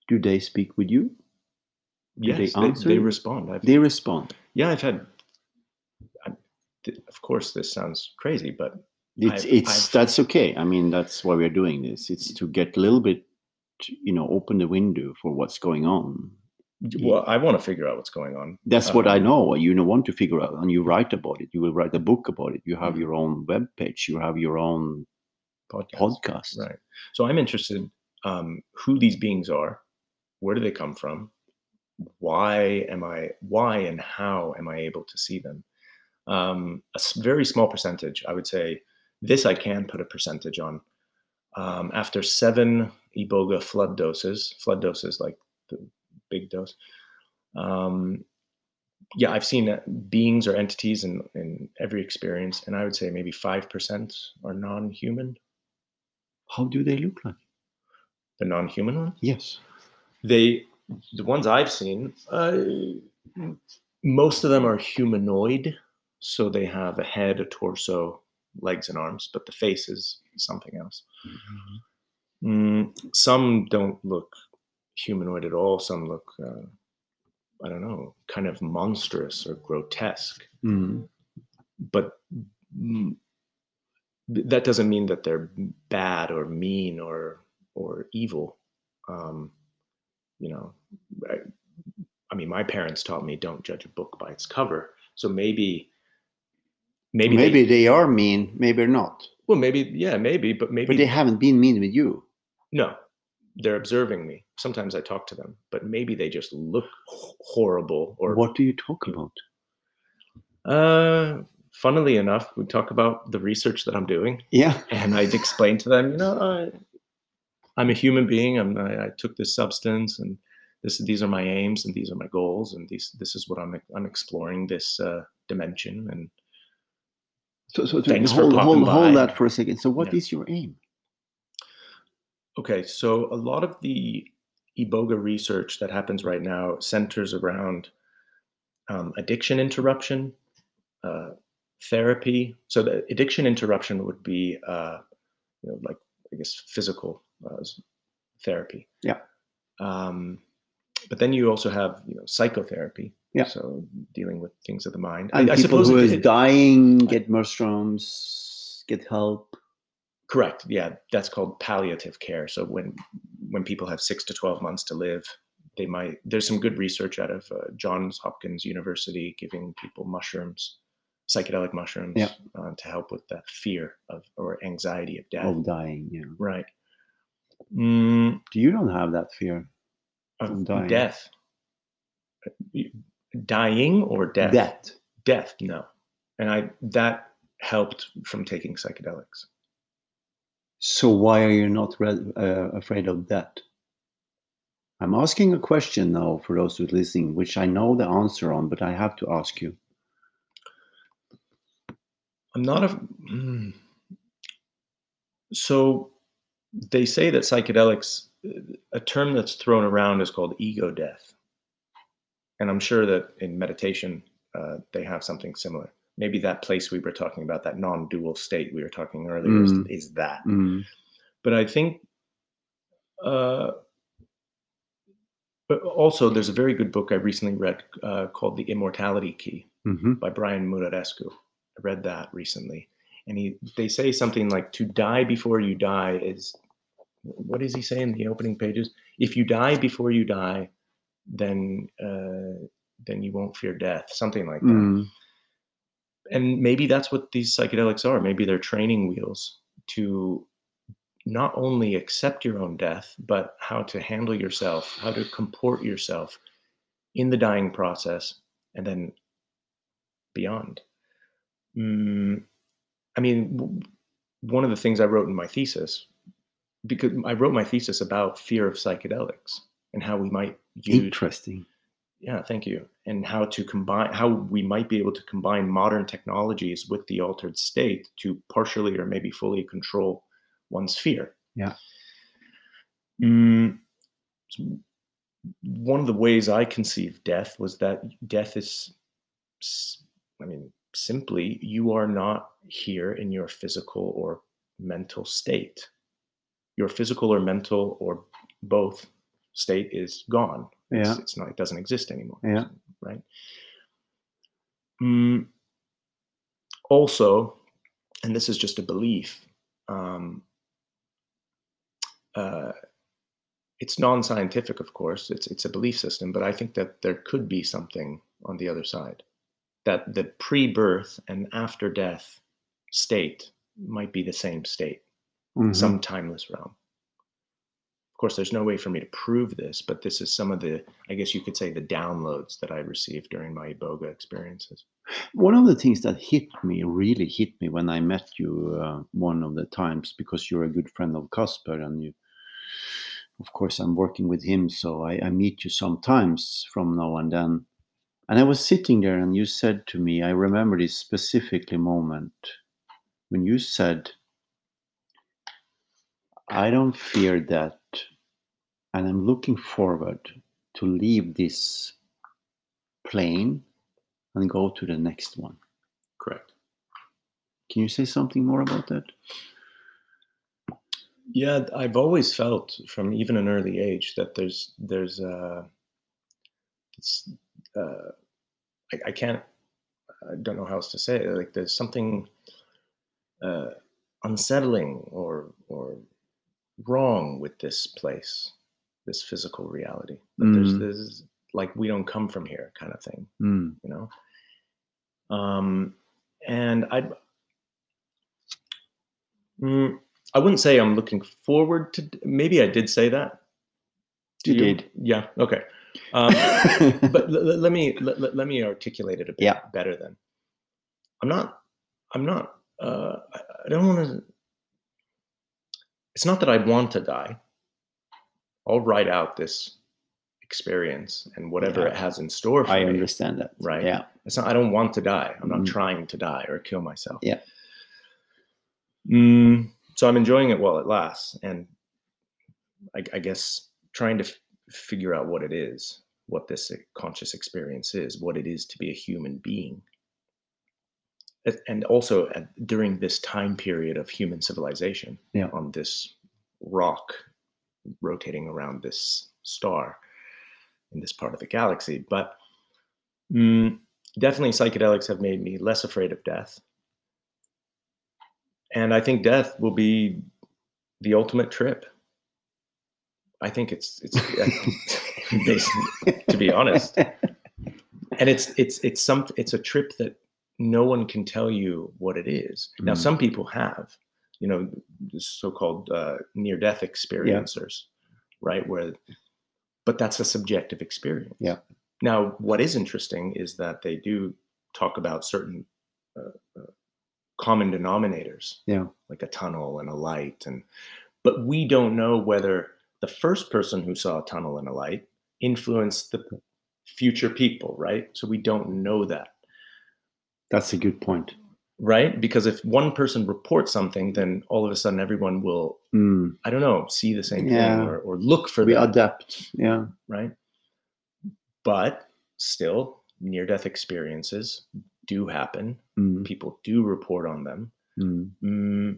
Do they speak with you? Do they yes, they, answer they respond. I've, They respond. yeah, I've had. Th- of course, this sounds crazy, but It's I've- it's I've- that's okay. I mean, that's why we're doing this. It's to get a little bit, you know, open the window for what's going on. well, I want to figure out what's going on. That's what I Um, know. You know, want to figure out, and you write about it. You will write a book about it. You have Mhm. your own web page. You have your own Podcast. podcast. Right. So I'm interested um, who these beings are, where do they come from, why am I why and how am I able to see them? Um, a very small percentage, I would say. This I can put a percentage on. Um, after seven iboga flood doses, flood doses like the big dose. Um, yeah, I've seen beings or entities in in every experience, and I would say maybe five percent are non-human. How do they look like? The non-human ones. Yes. they the ones i've seen uh, most of them are humanoid so they have a head a torso legs and arms but the face is something else. Mm, some don't look humanoid at all. Some look uh, i don't know kind of monstrous or grotesque. Mm. but mm, that doesn't mean that they're bad or mean or or evil. Um, you know I, I mean my parents taught me don't judge a book by its cover. So maybe maybe Maybe, they, they are mean, maybe not. well maybe yeah maybe but maybe But they haven't been mean with you. no they're observing me sometimes i talk to them but maybe they just look horrible or what do you talk about? uh funnily enough we talk about the research that i'm doing Yeah. and I'd explain to them, you know, I, I'm a human being. I'm, I, I took this substance, and this, these are my aims, and these are my goals, and these, this is what I'm, I'm exploring this uh, dimension. And So, so, Thanks for hold, popping hold, hold by. that for a second. So, what is Yeah. your aim? okay, so a lot of the iboga research that happens right now centers around um, addiction interruption, uh, therapy. So the addiction interruption would be, uh, you know, like I guess physical uh, therapy. Yeah. Um, but then you also have you know psychotherapy. Yeah. So dealing with things of the mind. I, I suppose who is it- dying get mushrooms, get help. correct. Yeah, that's called palliative care. So when when people have six to twelve months to live, they might. There's some good research out of uh, Johns Hopkins University giving people mushrooms, psychedelic mushrooms, Yeah. uh, to help with that fear of or anxiety of death. of dying. Yeah. Right. Mm, You don't have that fear. of Of dying. death. Dying or death? That. Death, no. And I that helped from taking psychedelics. So why are you not re- uh, afraid of that? I'm asking a question now for those who are listening, which I know the answer on, but I have to ask you. I'm not a. mm. So they say that psychedelics, a term that's thrown around is called ego death. And I'm sure that in meditation, uh, they have something similar. Maybe that place we were talking about, that non dual state we were talking earlier, is, Mm. is that. Mm. But I think. Uh, but also, there's a very good book I recently read uh, called The Immortality Key hmm by Brian Muraresku. I read that recently, and he they say something like to die before you die is what does he say in the opening pages? If you die before you die, then uh, then you won't fear death. Something like that. Mm. And maybe that's what these psychedelics are. Maybe they're training wheels to not only accept your own death, but how to handle yourself, how to comport yourself in the dying process, and then beyond. Mm, I mean, w- one of the things I wrote in my thesis, because I wrote my thesis about fear of psychedelics and how we might use Interesting. yeah, thank you. And how to combine, how we might be able to combine modern technologies with the altered state to partially or maybe fully control one's fear. Yeah. Mm, one of the ways I conceived death was that death is, i mean, simply you are not here in your physical or mental state. Your physical or mental or both state is gone. It's, Yeah. it's not. It doesn't exist anymore. Yeah. Right. Mm, also, and this is just a belief. Um, uh, it's non-scientific, of course. It's it's a belief system, but I think that there could be something on the other side. That the pre-birth and after death state might be the same state Mhm. some timeless realm. Of course, there's no way for me to prove this, but this is some of the, I guess you could say, the downloads that I received during my iboga experiences. One of the things that hit me, really hit me when I met you uh, one of the times, because you're a good friend of Casper, and you, of course, I'm working with him, so I, I meet you sometimes from now and then. And I was sitting there, and you said to me, I remember this specifically moment when you said, I don't fear that, and I'm looking forward to leave this plane and go to the next one. Correct. Can you say something more about that? Yeah, I've always felt from even an early age that there's there's uh, it's, uh, I, I can't I don't know how else to say it. Like there's something uh, unsettling or or wrong with this place, this physical reality. That there's Mm. this like we don't come from here kind of thing, Mm. you know. Um, and I, mm, I wouldn't say I'm looking forward to. Maybe I did say that. You to did. yeah. Okay. Um, but l- l- let me let, let- let me articulate it a bit Yeah. better then i'm not i'm not uh i, I don't want to it's not that i want to die i'll write out this experience and whatever Yeah. it has in store for I me I understand that. Right. Yeah. it's not i don't want to die i'm not Mhm. trying to die or kill myself Yeah. mm, so i'm enjoying it while it lasts and i, I guess trying to f- figure out what it is what this conscious experience is what it is to be a human being and also at, during this time period of human civilization Yeah. on this rock rotating around this star in this part of the galaxy but mm, definitely psychedelics have made me less afraid of death. And i think death will be the ultimate trip. I think it's it's basically, to be honest. And it's it's it's some it's a trip that no one can tell you what it is. Now Mm. some people have you know so-called uh, near-death experiencers right where but that's a subjective experience Yeah. now what is interesting is that they do talk about certain uh, uh, common denominators Yeah. like a tunnel and a light and but we don't know whether the first person who saw a tunnel and a light influenced the future people right so we don't know that That's a good point. Right because if one person reports something then all of a sudden everyone will Mm. i don't know see the same Yeah. thing or, or look for We that adapt. Yeah. right but still near death experiences do happen Mm. people do report on them Mm. Mm.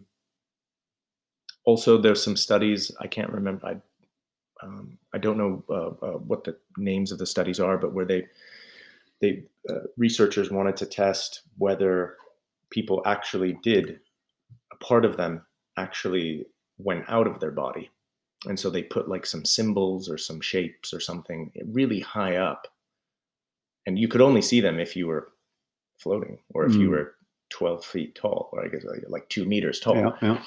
Also, there's some studies. I can't remember. I um, I don't know uh, uh, what the names of the studies are, but where they they uh, researchers wanted to test whether people actually did a part of them actually went out of their body, and so they put like some symbols or some shapes or something really high up, and you could only see them if you were floating or if you Mm. were 12 feet tall, or I guess like, like two meters tall. Yeah. Yeah.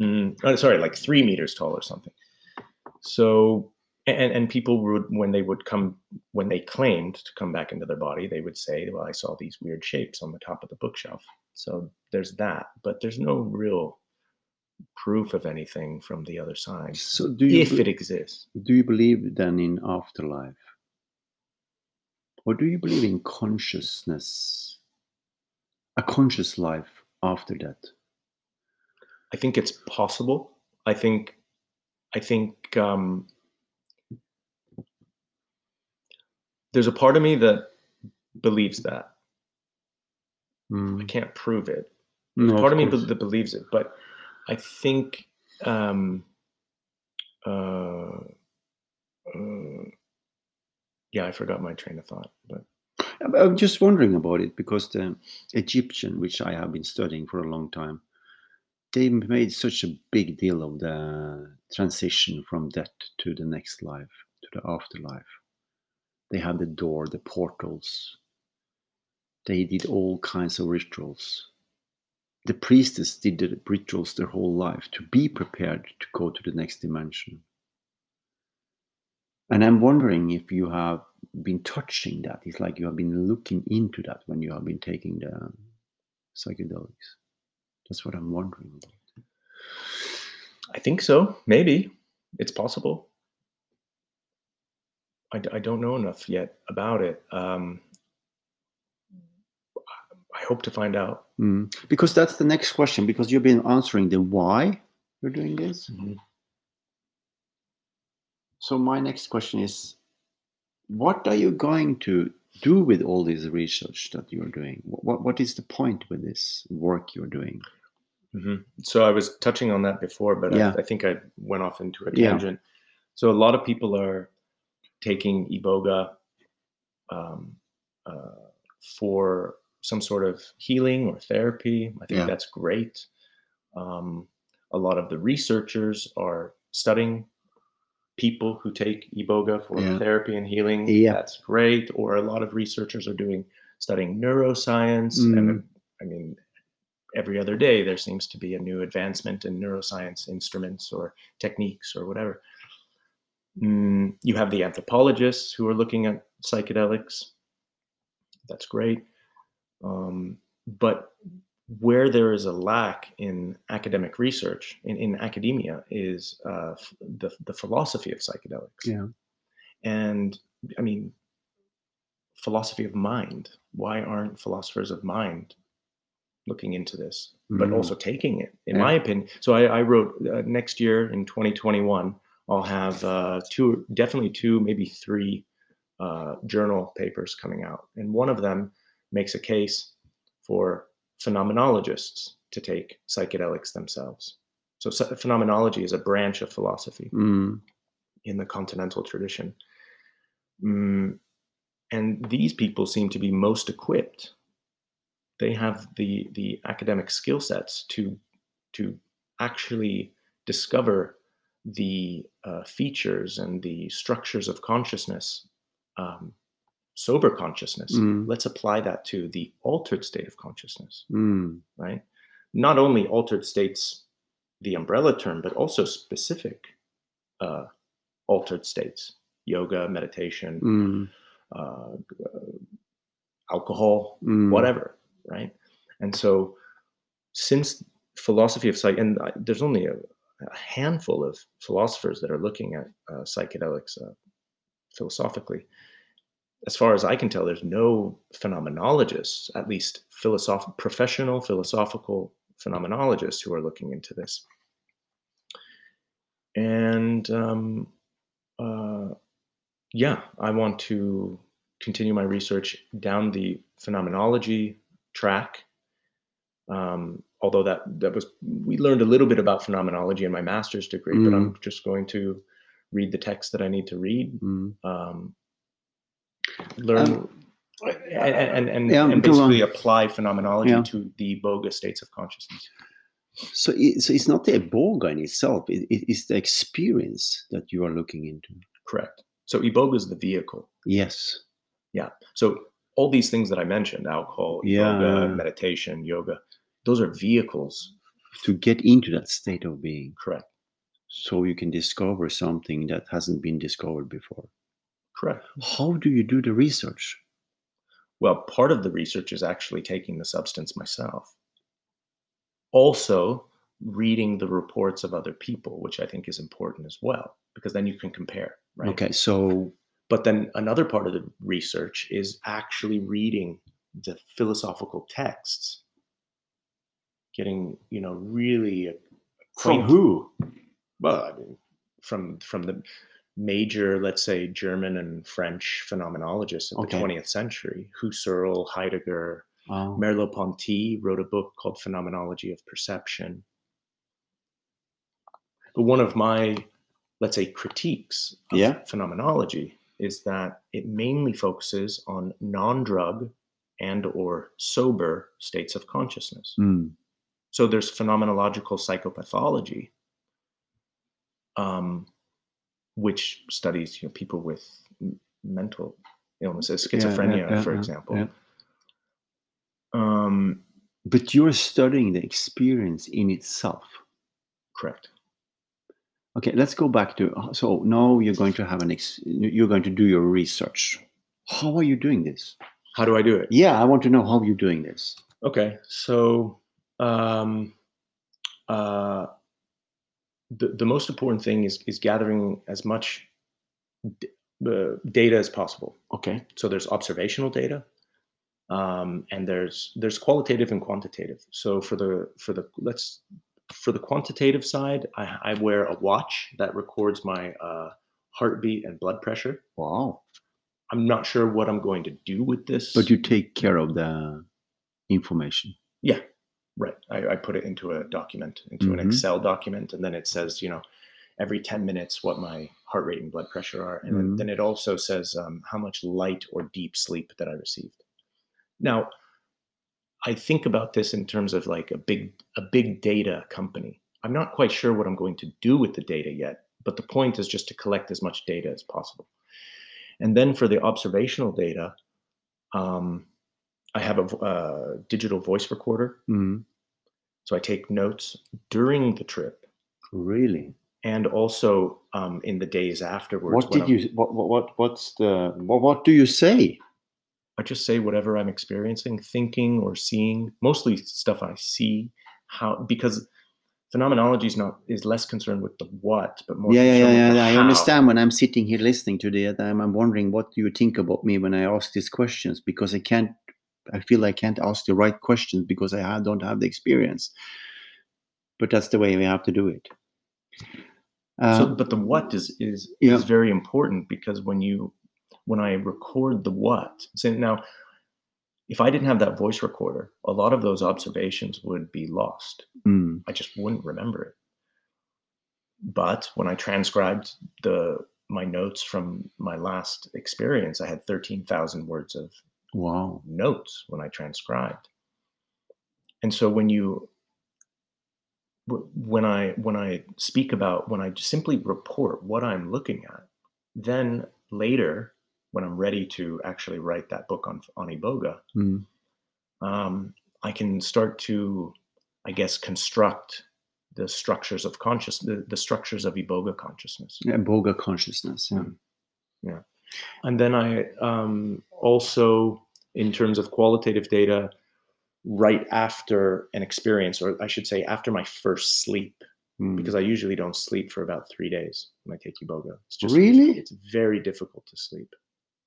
Mm, oh, sorry, like three meters tall or something. So, and and people would when they would come when they claimed to come back into their body, they would say, "Well, I saw these weird shapes on the top of the bookshelf." So there's that, but there's no real proof of anything from the other side, So do you if be- it exists. do you believe then in afterlife? Or do you believe in consciousness? A conscious life after that? I think it's possible. I think, I think um, there's a part of me that believes that. I Mm. can't prove it. No, part of, me be- that believes it, but I think, um, uh, uh, yeah, I forgot my train of thought. But I'm- I'm just wondering about it because the Egyptian, which I have been studying for a long time, they made such a big deal of the transition from death to the next life, to the afterlife. They had the door, the portals. They did all kinds of rituals. The priestess did the rituals their whole life to be prepared to go to the next dimension. And I'm wondering if you have been touching that. It's like you have been looking into that when you have been taking the psychedelics. That's what I'm wondering about. I think so. Maybe it's possible. I, d- I don't know enough yet about it. Um, I hope to find out. Mm. Because that's the next question. Because you've been answering the why you're doing this. So my next question is, what are you going to do with all this research that you're doing? What what is the point with this work you're doing? Mhm. So I was touching on that before, but Yeah. I, I think I went off into a Yeah. tangent. So a lot of people are taking iboga um, uh, for some sort of healing or therapy. I think Yeah. that's great. Um, a lot of the researchers are studying people who take iboga for Yeah. therapy and healing. Yeah. That's great. Or a lot of researchers are doing studying neuroscience, Mm. and I mean, every other day there seems to be a new advancement in neuroscience instruments or techniques or whatever. Mm, you have the anthropologists who are looking at psychedelics. That's great. Um, but where there is a lack in academic research, in, in academia, is uh, the, the philosophy of psychedelics. Yeah. And I mean, philosophy of mind. Why aren't philosophers of mind looking into this, but Mm. also taking it? In Yeah. my opinion, so I, I wrote uh, next year in 2021, I'll have uh, two, definitely two, maybe three uh, journal papers coming out, and one of them makes a case for phenomenologists to take psychedelics themselves. So, phenomenology is a branch of philosophy Mm. in the continental tradition. Mm, and these people seem to be most equipped. They have the the academic skill sets to to actually discover the uh, features and the structures of consciousness, um, sober consciousness. Mm. Let's apply that to the altered state of consciousness Mm. right? Not only altered states, the umbrella term, but also specific uh, altered states, yoga, meditation, Mm. uh, uh, alcohol, Mm. whatever, right? And so, since philosophy of psych, and I- there's only a, a handful of philosophers that are looking at uh, psychedelics uh, philosophically. As far as I can tell, there's no phenomenologists, at least philosoph- professional philosophical phenomenologists, who are looking into this. And um, uh, yeah, I want to continue my research down the phenomenology track. Um, although that that was we learned a little bit about phenomenology in my master's degree, but I'm just going to read the text that I need to read, Mm. um, learn, Um, and and, and, yeah, and basically apply phenomenology Yeah. to the bogus states of consciousness. So, it, so it's not the iboga in itself; it, it- it's the experience that you are looking into. Correct. So iboga is the vehicle. Yes. Yeah. So all these things that I mentioned, alcohol, Yeah. yoga, meditation, yoga, those are vehicles. To get into that state of being, Correct. so you can discover something that hasn't been discovered before. Correct. How do you do the research? Well, part of the research is actually taking the substance myself. Also, reading the reports of other people, which I think is important as well, because then you can compare, right? Okay, so But then another part of the research is actually reading the philosophical texts, getting, you know, really from who? well, I mean, from from the major, let's say, German and French phenomenologists of Okay. the 20th century, Husserl, Heidegger, Oh, Merleau-Ponty wrote a book called Phenomenology of Perception. But one of my, let's say, critiques of Yeah. phenomenology is that it mainly focuses on non-drug and or sober states of consciousness. mm, So there's phenomenological psychopathology, um, which studies you know, people with mental illnesses, Yeah, yeah, schizophrenia, yeah, for yeah, example. Um, but you're studying the experience in itself. correct. Okay, let's go back to so now you're going to have an ex, you're going to do your research. How are you doing this? How do I do it? Yeah, I want to know how you're doing this. Okay, so um, uh, the the most important thing is is gathering as much d- uh, data as possible. Okay. So there's observational data, um, and there's there's qualitative and quantitative. So for the for the let's for the quantitative side, I, I wear a watch that records my uh, heartbeat and blood pressure. Wow. I'm not sure what I'm going to do with this. But you take care of the information. Yeah, right. I, I put it into a document, into Mhm. an Excel document, and then it says, you know, every 10 minutes what my heart rate and blood pressure are. And then, Mhm. then it also says um, how much light or deep sleep that I received. Now, I think about this in terms of like a big a big data company. I'm not quite sure what I'm going to do with the data yet, but the point is just to collect as much data as possible. And then for the observational data, um, I have a uh, digital voice recorder, Mhm. so I take notes during the trip Really? and also um, in the days afterwards. What did I'm- you? What, what? What? What's the? What, what do you say? I just say whatever I'm experiencing, thinking or seeing, mostly stuff I see, how because phenomenology is not is less concerned with the what, but more yeah, yeah, yeah, yeah. I understand when I'm sitting here listening to the I'm, I'm wondering what do you think about me when I ask these questions because I can't. I feel I can't ask the right questions because I don't have the experience. But that's the way we have to do it. Uh, so, but the what is is Yeah. is very important because when you when I record the what, so now if I didn't have that voice recorder, a lot of those observations would be lost. mm, I just wouldn't remember it. But when I transcribed the my notes from my last experience, I had thirteen thousand words of wow. notes when I transcribed. And so when you when I when I speak about when I simply report what I'm looking at, then later when I'm ready to actually write that book on on Iboga, Mm, um, I can start to, I guess, construct the structures of conscious the, the structures of Iboga consciousness. yeah, Boga consciousness. Yeah. Mm. And then I um, also, in terms of qualitative data, right after an experience, or I should say, after my first sleep, Mm. because I usually don't sleep for about three days when I take Iboga. It's just Really? it's very difficult to sleep.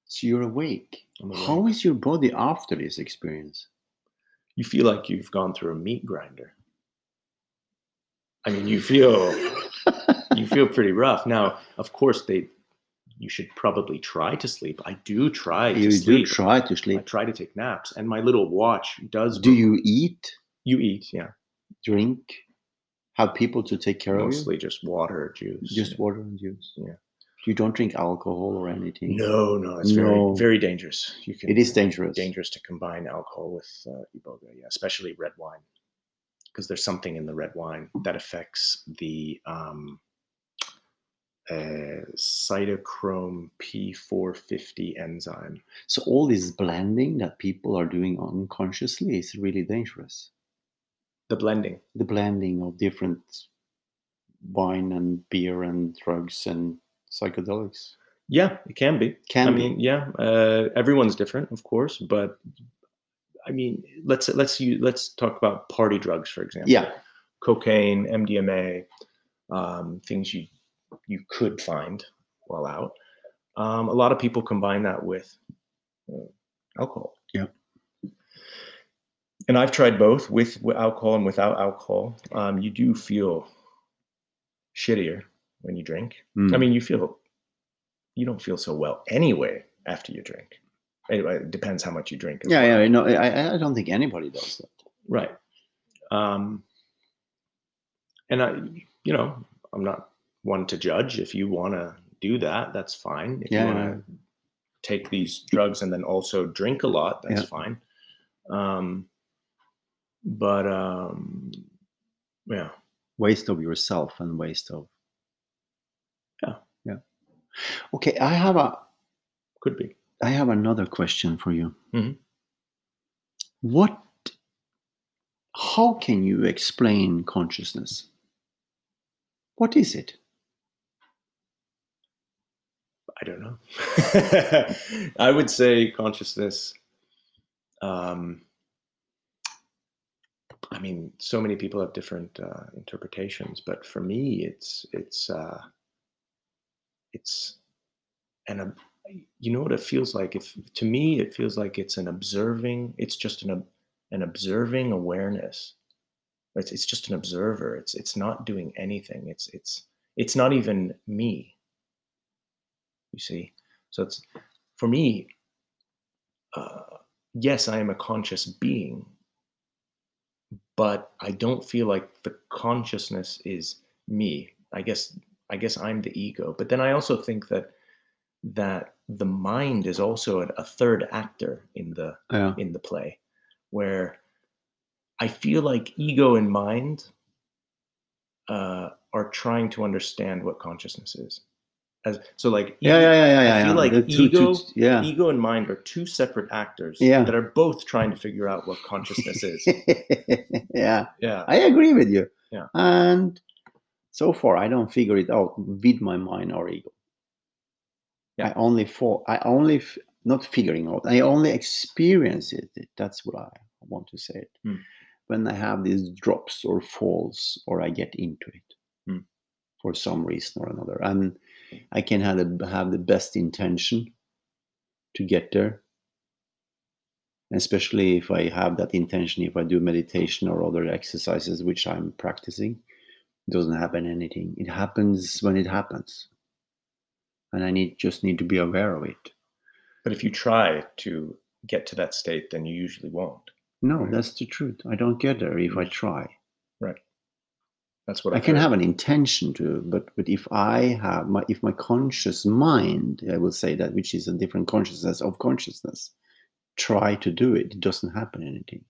So you're awake. Awake. How is your body after this experience? You feel like you've gone through a meat grinder. I mean, you feel you feel pretty rough. Now, of course, they you should probably try to sleep. I do try to you do sleep. try to sleep. I try to take naps, and my little watch does. Do re- you eat, You eat, yeah. drink, have people to take care of you. Mostly just water, juice. Just yeah. water and juice. Yeah. You don't drink alcohol or anything. No, no, it's No. very, very dangerous. You can. It is dangerous. Dangerous to combine alcohol with uh, iboga, yeah, especially red wine, because there's something in the red wine that affects the um, uh, cytochrome P450 enzyme. So all this blending that people are doing unconsciously is really dangerous. The blending. The blending of different wine and beer and drugs and psychedelics. Yeah, it can be. Can I be. mean, yeah, uh, everyone's different, of course, but I mean, let's let's use, let's talk about party drugs, for example. Yeah. cocaine, MDMA, um, things you you could find while out. Um, a lot of people combine that with uh, alcohol. Yeah. And I've tried both with, with alcohol and without alcohol. Um, you do feel shittier when you drink. Mm. I mean, you feel you don't feel so well anyway after you drink. Anyway, it depends how much you drink. yeah, well. yeah. No, I, I don't think anybody does that. Right. Um, and I, you know, I'm not one to judge. If you want to do that, that's fine. If Yeah, you want to take these drugs and then also drink a lot, that's Yeah. fine. Um, but um, yeah, Waste of yourself and waste of. Yeah. Yeah. Okay, I have a could be. I have another question for you. Mhm. What, how can you explain consciousness? What is it? I don't know. I would say consciousness. Um, I mean, so many people have different uh, interpretations, but for me, it's it's uh, it's and you know what it feels like. If to me, it feels like it's an observing. It's just an an observing awareness. It's it's just an observer. It's it's not doing anything. It's it's it's not even me. You see, so it's for me. Uh, yes, I am a conscious being, but I don't feel like the consciousness is me. I guess I guess I'm the ego. But then I also think that that the mind is also a, a third actor in the Yeah. in the play, where I feel like ego and mind uh, are trying to understand what consciousness is. As so, like Yeah, ego- yeah, yeah, yeah. I feel yeah. like The two- two- ego- yeah. ego and mind are two separate actors Yeah. that are both trying to figure out what consciousness is. yeah, Yeah. I agree with you. Yeah. And so far, I don't figure it out with my mind or ego. Yeah. I only for I only f- not figuring out. I only experience it. That's what I want to say. It Hmm. when I have these drops or falls, or I get into it Hmm. for some reason or another, and I can have the, have the best intention to get there especially if I have that intention, if I do meditation or other exercises which I'm practicing, it doesn't happen anything. It happens when it happens. And I need just need to be aware of it. But if you try to get to that state, then you usually won't. No, Right. that's the truth. I don't get there if I try. That's what I I've can heard. have an intention to, but but if I have my if my conscious mind, I will say that, which is a different consciousness of consciousness, try to do it, it doesn't happen anything.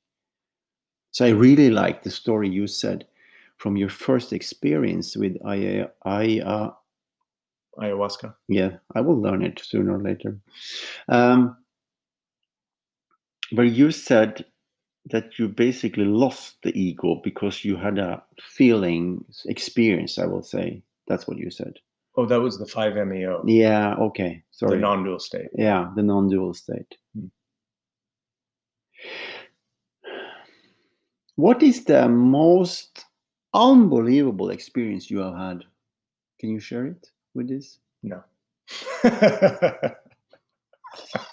So I really like the story you said from your first experience with I I uh, ayahuasca. yeah, I will learn it sooner or later. Um, where you said that you basically lost the ego because you had a feeling experience, I will say. That's what you said. Oh, that was the 5-MeO, Yeah, okay. sorry the non-dual state. yeah, the non dual state. Hmm. What is the most unbelievable experience you have had? Can you share it with this? No.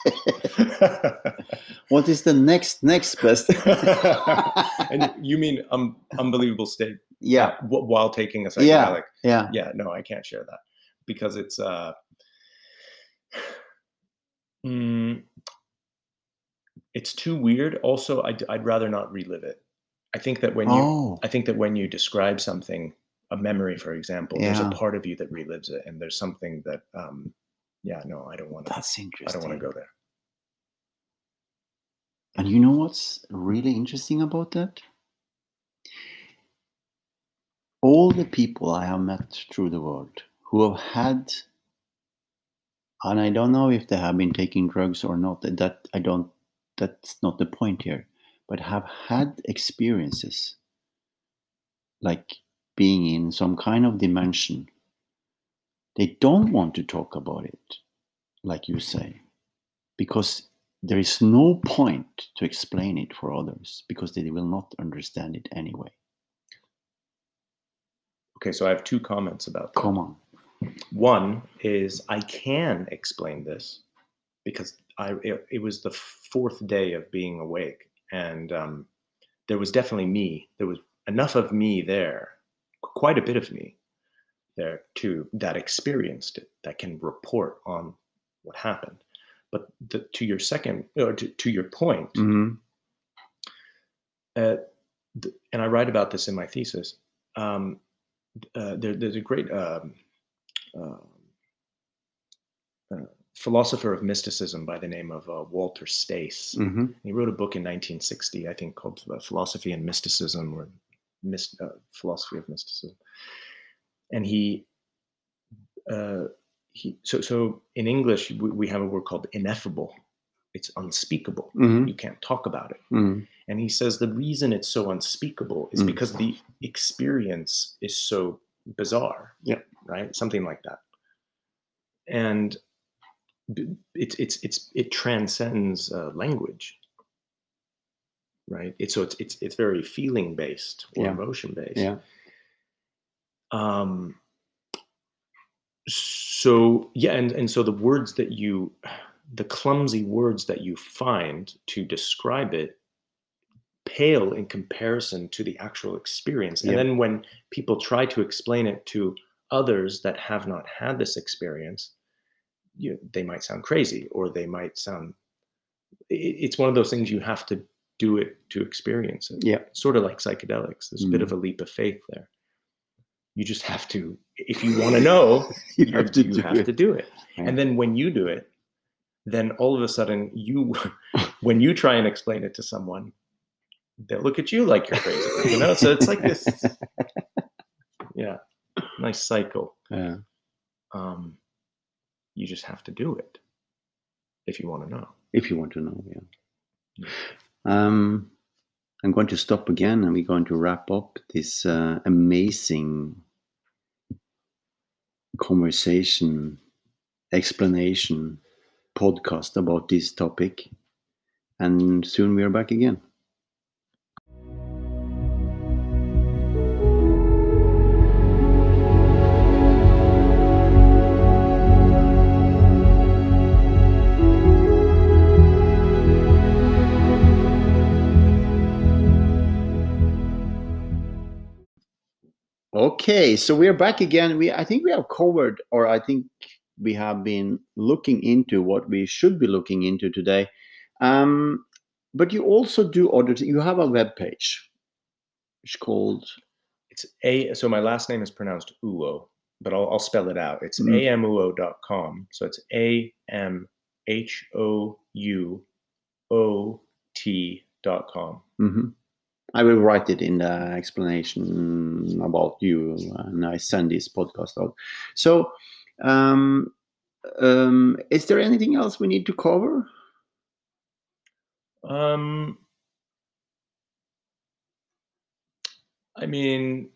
What is the next next best? and you mean um, unbelievable state yeah, wh- while taking a Yeah. psychedelic? yeah. yeah Yeah. no i can't share that because it's uh mm, it's too weird also I'd, I'd rather not relive it i think that when you Oh, i think that when you describe something a memory for example there's a part of you that relives it and there's something that um yeah no i don't want to that's interesting. i don't want to go there And you know what's really interesting about that? All the people I have met through the world who have had, and I don't know if they have been taking drugs or not, that I don't, that's not the point here, but have had experiences like being in some kind of dimension. They don't want to talk about it, like you say, because there is no point to explain it for others because they will not understand it anyway. okay so i have two comments about that Come on. One is I can explain this because I it, it was the fourth day of being awake, and um, there was definitely me. There was enough of me there, quite a bit of me there to that experienced it, that can report on what happened. But the, to your second, or to, to your point, hmm uh, and I write about this in my thesis. Um, uh, there, there's a great um, um uh, philosopher of mysticism by the name of uh, Walter Stace. hmm He wrote a book in 1960, I think, called uh, Philosophy and Mysticism, or Myst- uh, Philosophy of Mysticism. And he, uh, he, so so in English we, we have a word called ineffable. It's unspeakable. hmm You can't talk about it. hmm And he says the reason it's so unspeakable is Mm. because the experience is so bizarre. Yep. Right? Something like that. And it's it's it's it transcends uh, language right it's so it's it's it's very feeling based or Yeah. emotion based Yeah. Um so yeah and and so the words that you the clumsy words that you find to describe it pale in comparison to the actual experience and Yeah. then when people try to explain it to others that have not had this experience you they might sound crazy or they might sound it, it's one of those things you have to do it to experience it Yeah. sort of like psychedelics there's a bit Mm. of a leap of faith there you just have to if you want to know You you have to you do have it. to do it Yeah. and then when you do it then all of a sudden you when you try and explain it to someone they'll look at you like you're crazy you know so it's like this yeah nice cycle Yeah. um you just have to do it if you want to know if you want to know. Yeah. Um, I'm going to stop again, and we're going to wrap up this uh, amazing conversation, explanation, podcast about this topic. And soon we are back again. Okay, so we are back again. We I think we have covered, or I think we have been looking into what we should be looking into today. Um, but you also do other. You have a web page. It's called it's a so my last name is pronounced uo but i'll, I'll spell it out it's Mhm. amuo.com so it's a m h o u o t dot com mhm. I will write it in the explanation about you, and I send this podcast out. So, um, um, is there anything else we need to cover? Um, I mean,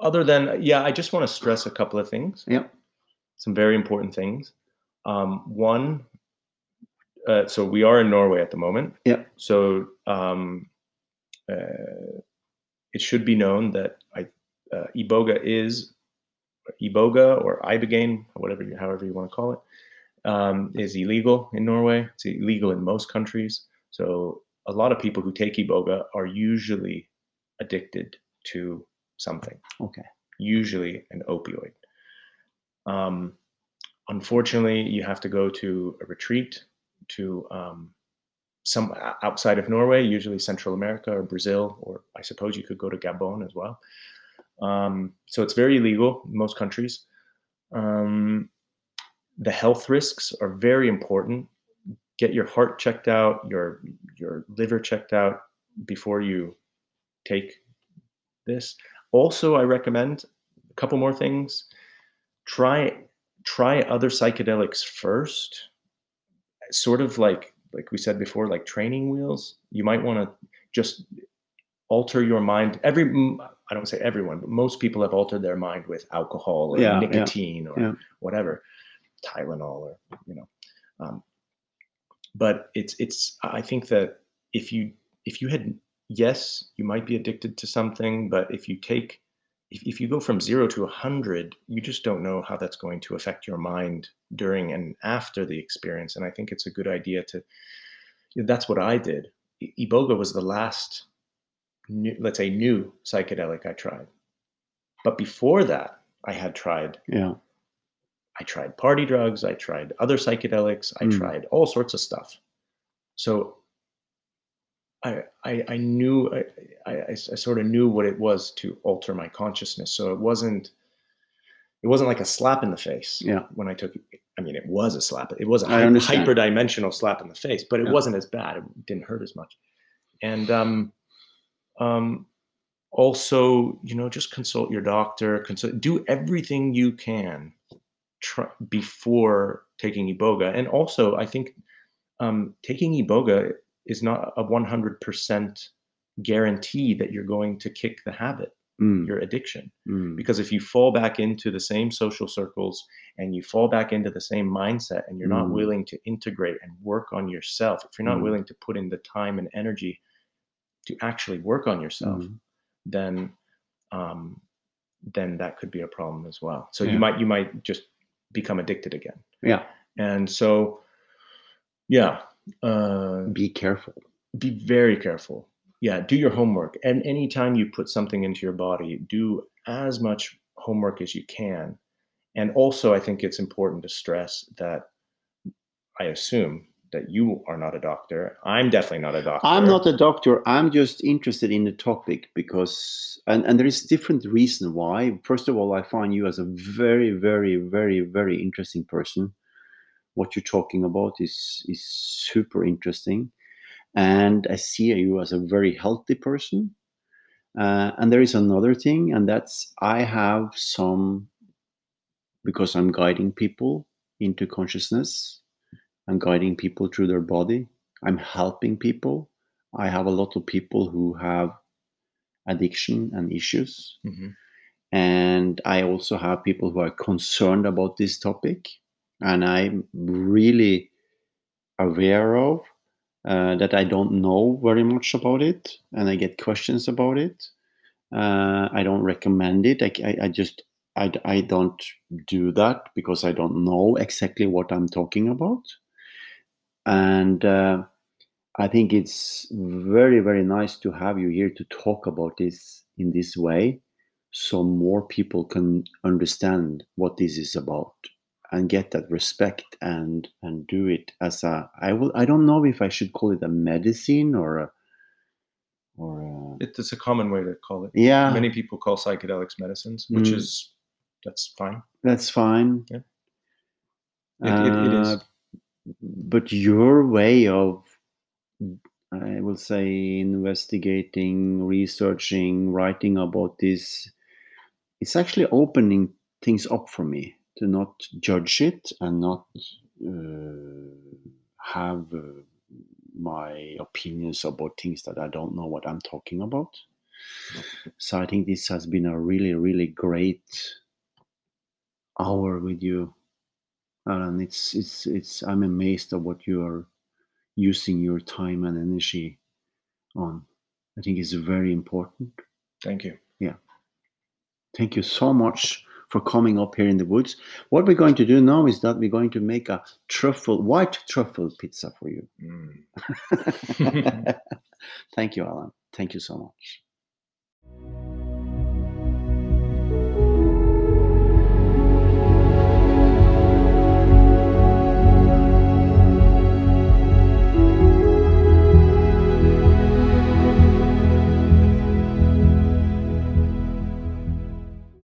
other than yeah, I just want to stress a couple of things. Yeah. Some very important things. Um, one, uh, so we are in Norway at the moment. Yeah. So um, uh, it should be known that I, uh, iboga is iboga or ibogaine, whatever you, however you want to call it, um, is illegal in Norway. It's illegal in most countries. So a lot of people who take iboga are usually addicted to something. Okay. Usually an opioid. Um, unfortunately, you have to go to a retreat to um, some outside of Norway, usually Central America or Brazil, or I suppose you could go to Gabon as well. Um, so it's very illegal in most countries. Um, the health risks are very important. Get your heart checked out, your your liver checked out before you take this. Also, I recommend a couple more things. Try try other psychedelics first. Sort of like like we said before, like training wheels. You might want to just alter your mind. Every I don't say everyone, but most people have altered their mind with alcohol or Yeah, yeah, nicotine or yeah. whatever, Tylenol or you know. Um, but it's it's I think that if you if you had yes, you might be addicted to something, but if you take if, if you go from zero to a hundred, you just don't know how that's going to affect your mind during and after the experience. And I think it's a good idea to that's what I did. Iboga was the last new, let's say new psychedelic I tried. But before that, I had tried Yeah. I tried party drugs, I tried other psychedelics, I Mm. tried all sorts of stuff. So I I, I knew I, I, I sort of knew what it was to alter my consciousness. So it wasn't it wasn't like a slap in the face Yeah. when I took it. I mean, it was a slap. It was a hyperdimensional slap in the face, but it Yeah. wasn't as bad. It didn't hurt as much. And um, um, also, you know, just consult your doctor. Consult, do everything you can try, before taking iboga. And also, I think um, taking iboga is not a 100% guarantee that you're going to kick the habit. Mm, your addiction. mm, Because if you fall back into the same social circles and you fall back into the same mindset and you're not Mm. willing to integrate and work on yourself, if you're not Mm. willing to put in the time and energy to actually work on yourself, mm. then um, then that could be a problem as well. So Yeah. you might you might just become addicted again. Yeah, And so yeah, uh, be careful. be very careful. Yeah, do your homework. And anytime you put something into your body, do as much homework as you can. And also, I think it's important to stress that I assume that you are not a doctor. I'm definitely not a doctor. I'm not a doctor. I'm just interested in the topic because, and, and there is different reason why. First of all, I find you as a very, very, very, very interesting person. What you're talking about is is super interesting, and I see you as a very healthy person. Uh, and there is another thing, and that's I have some because I'm guiding people into consciousness. I'm guiding people through their body. I'm helping people. I have a lot of people who have addiction and issues. Mhm. And I also have people who are concerned about this topic. And I'm really aware of uh, that I don't know very much about it. And I get questions about it. Uh, I don't recommend it. I, I, I just, I, I don't do that because I don't know exactly what I'm talking about. And uh, I think it's very, very nice to have you here to talk about this in this way so more people can understand what this is about and get that respect and and do it as a I will I don't know if I should call it a medicine or a or a, It's a common way to call it. yeah Many people call psychedelics medicines, which Mm. is that's fine. that's fine Yeah. It- it- it is. Uh, but your way of i will say investigating researching writing about this it's actually opening things up for me to not judge it and not uh, have uh, my opinions about things that i don't know what i'm talking about so i think this has been a really really great hour with you Alan. it's it's it's i'm amazed at what you are using your time and energy on i think it's very important Thank you. Yeah. Thank you so much for coming up here in the woods. What we're going to do now is that we're going to make a truffle white truffle pizza for you. Mm. thank you alan. Thank you so much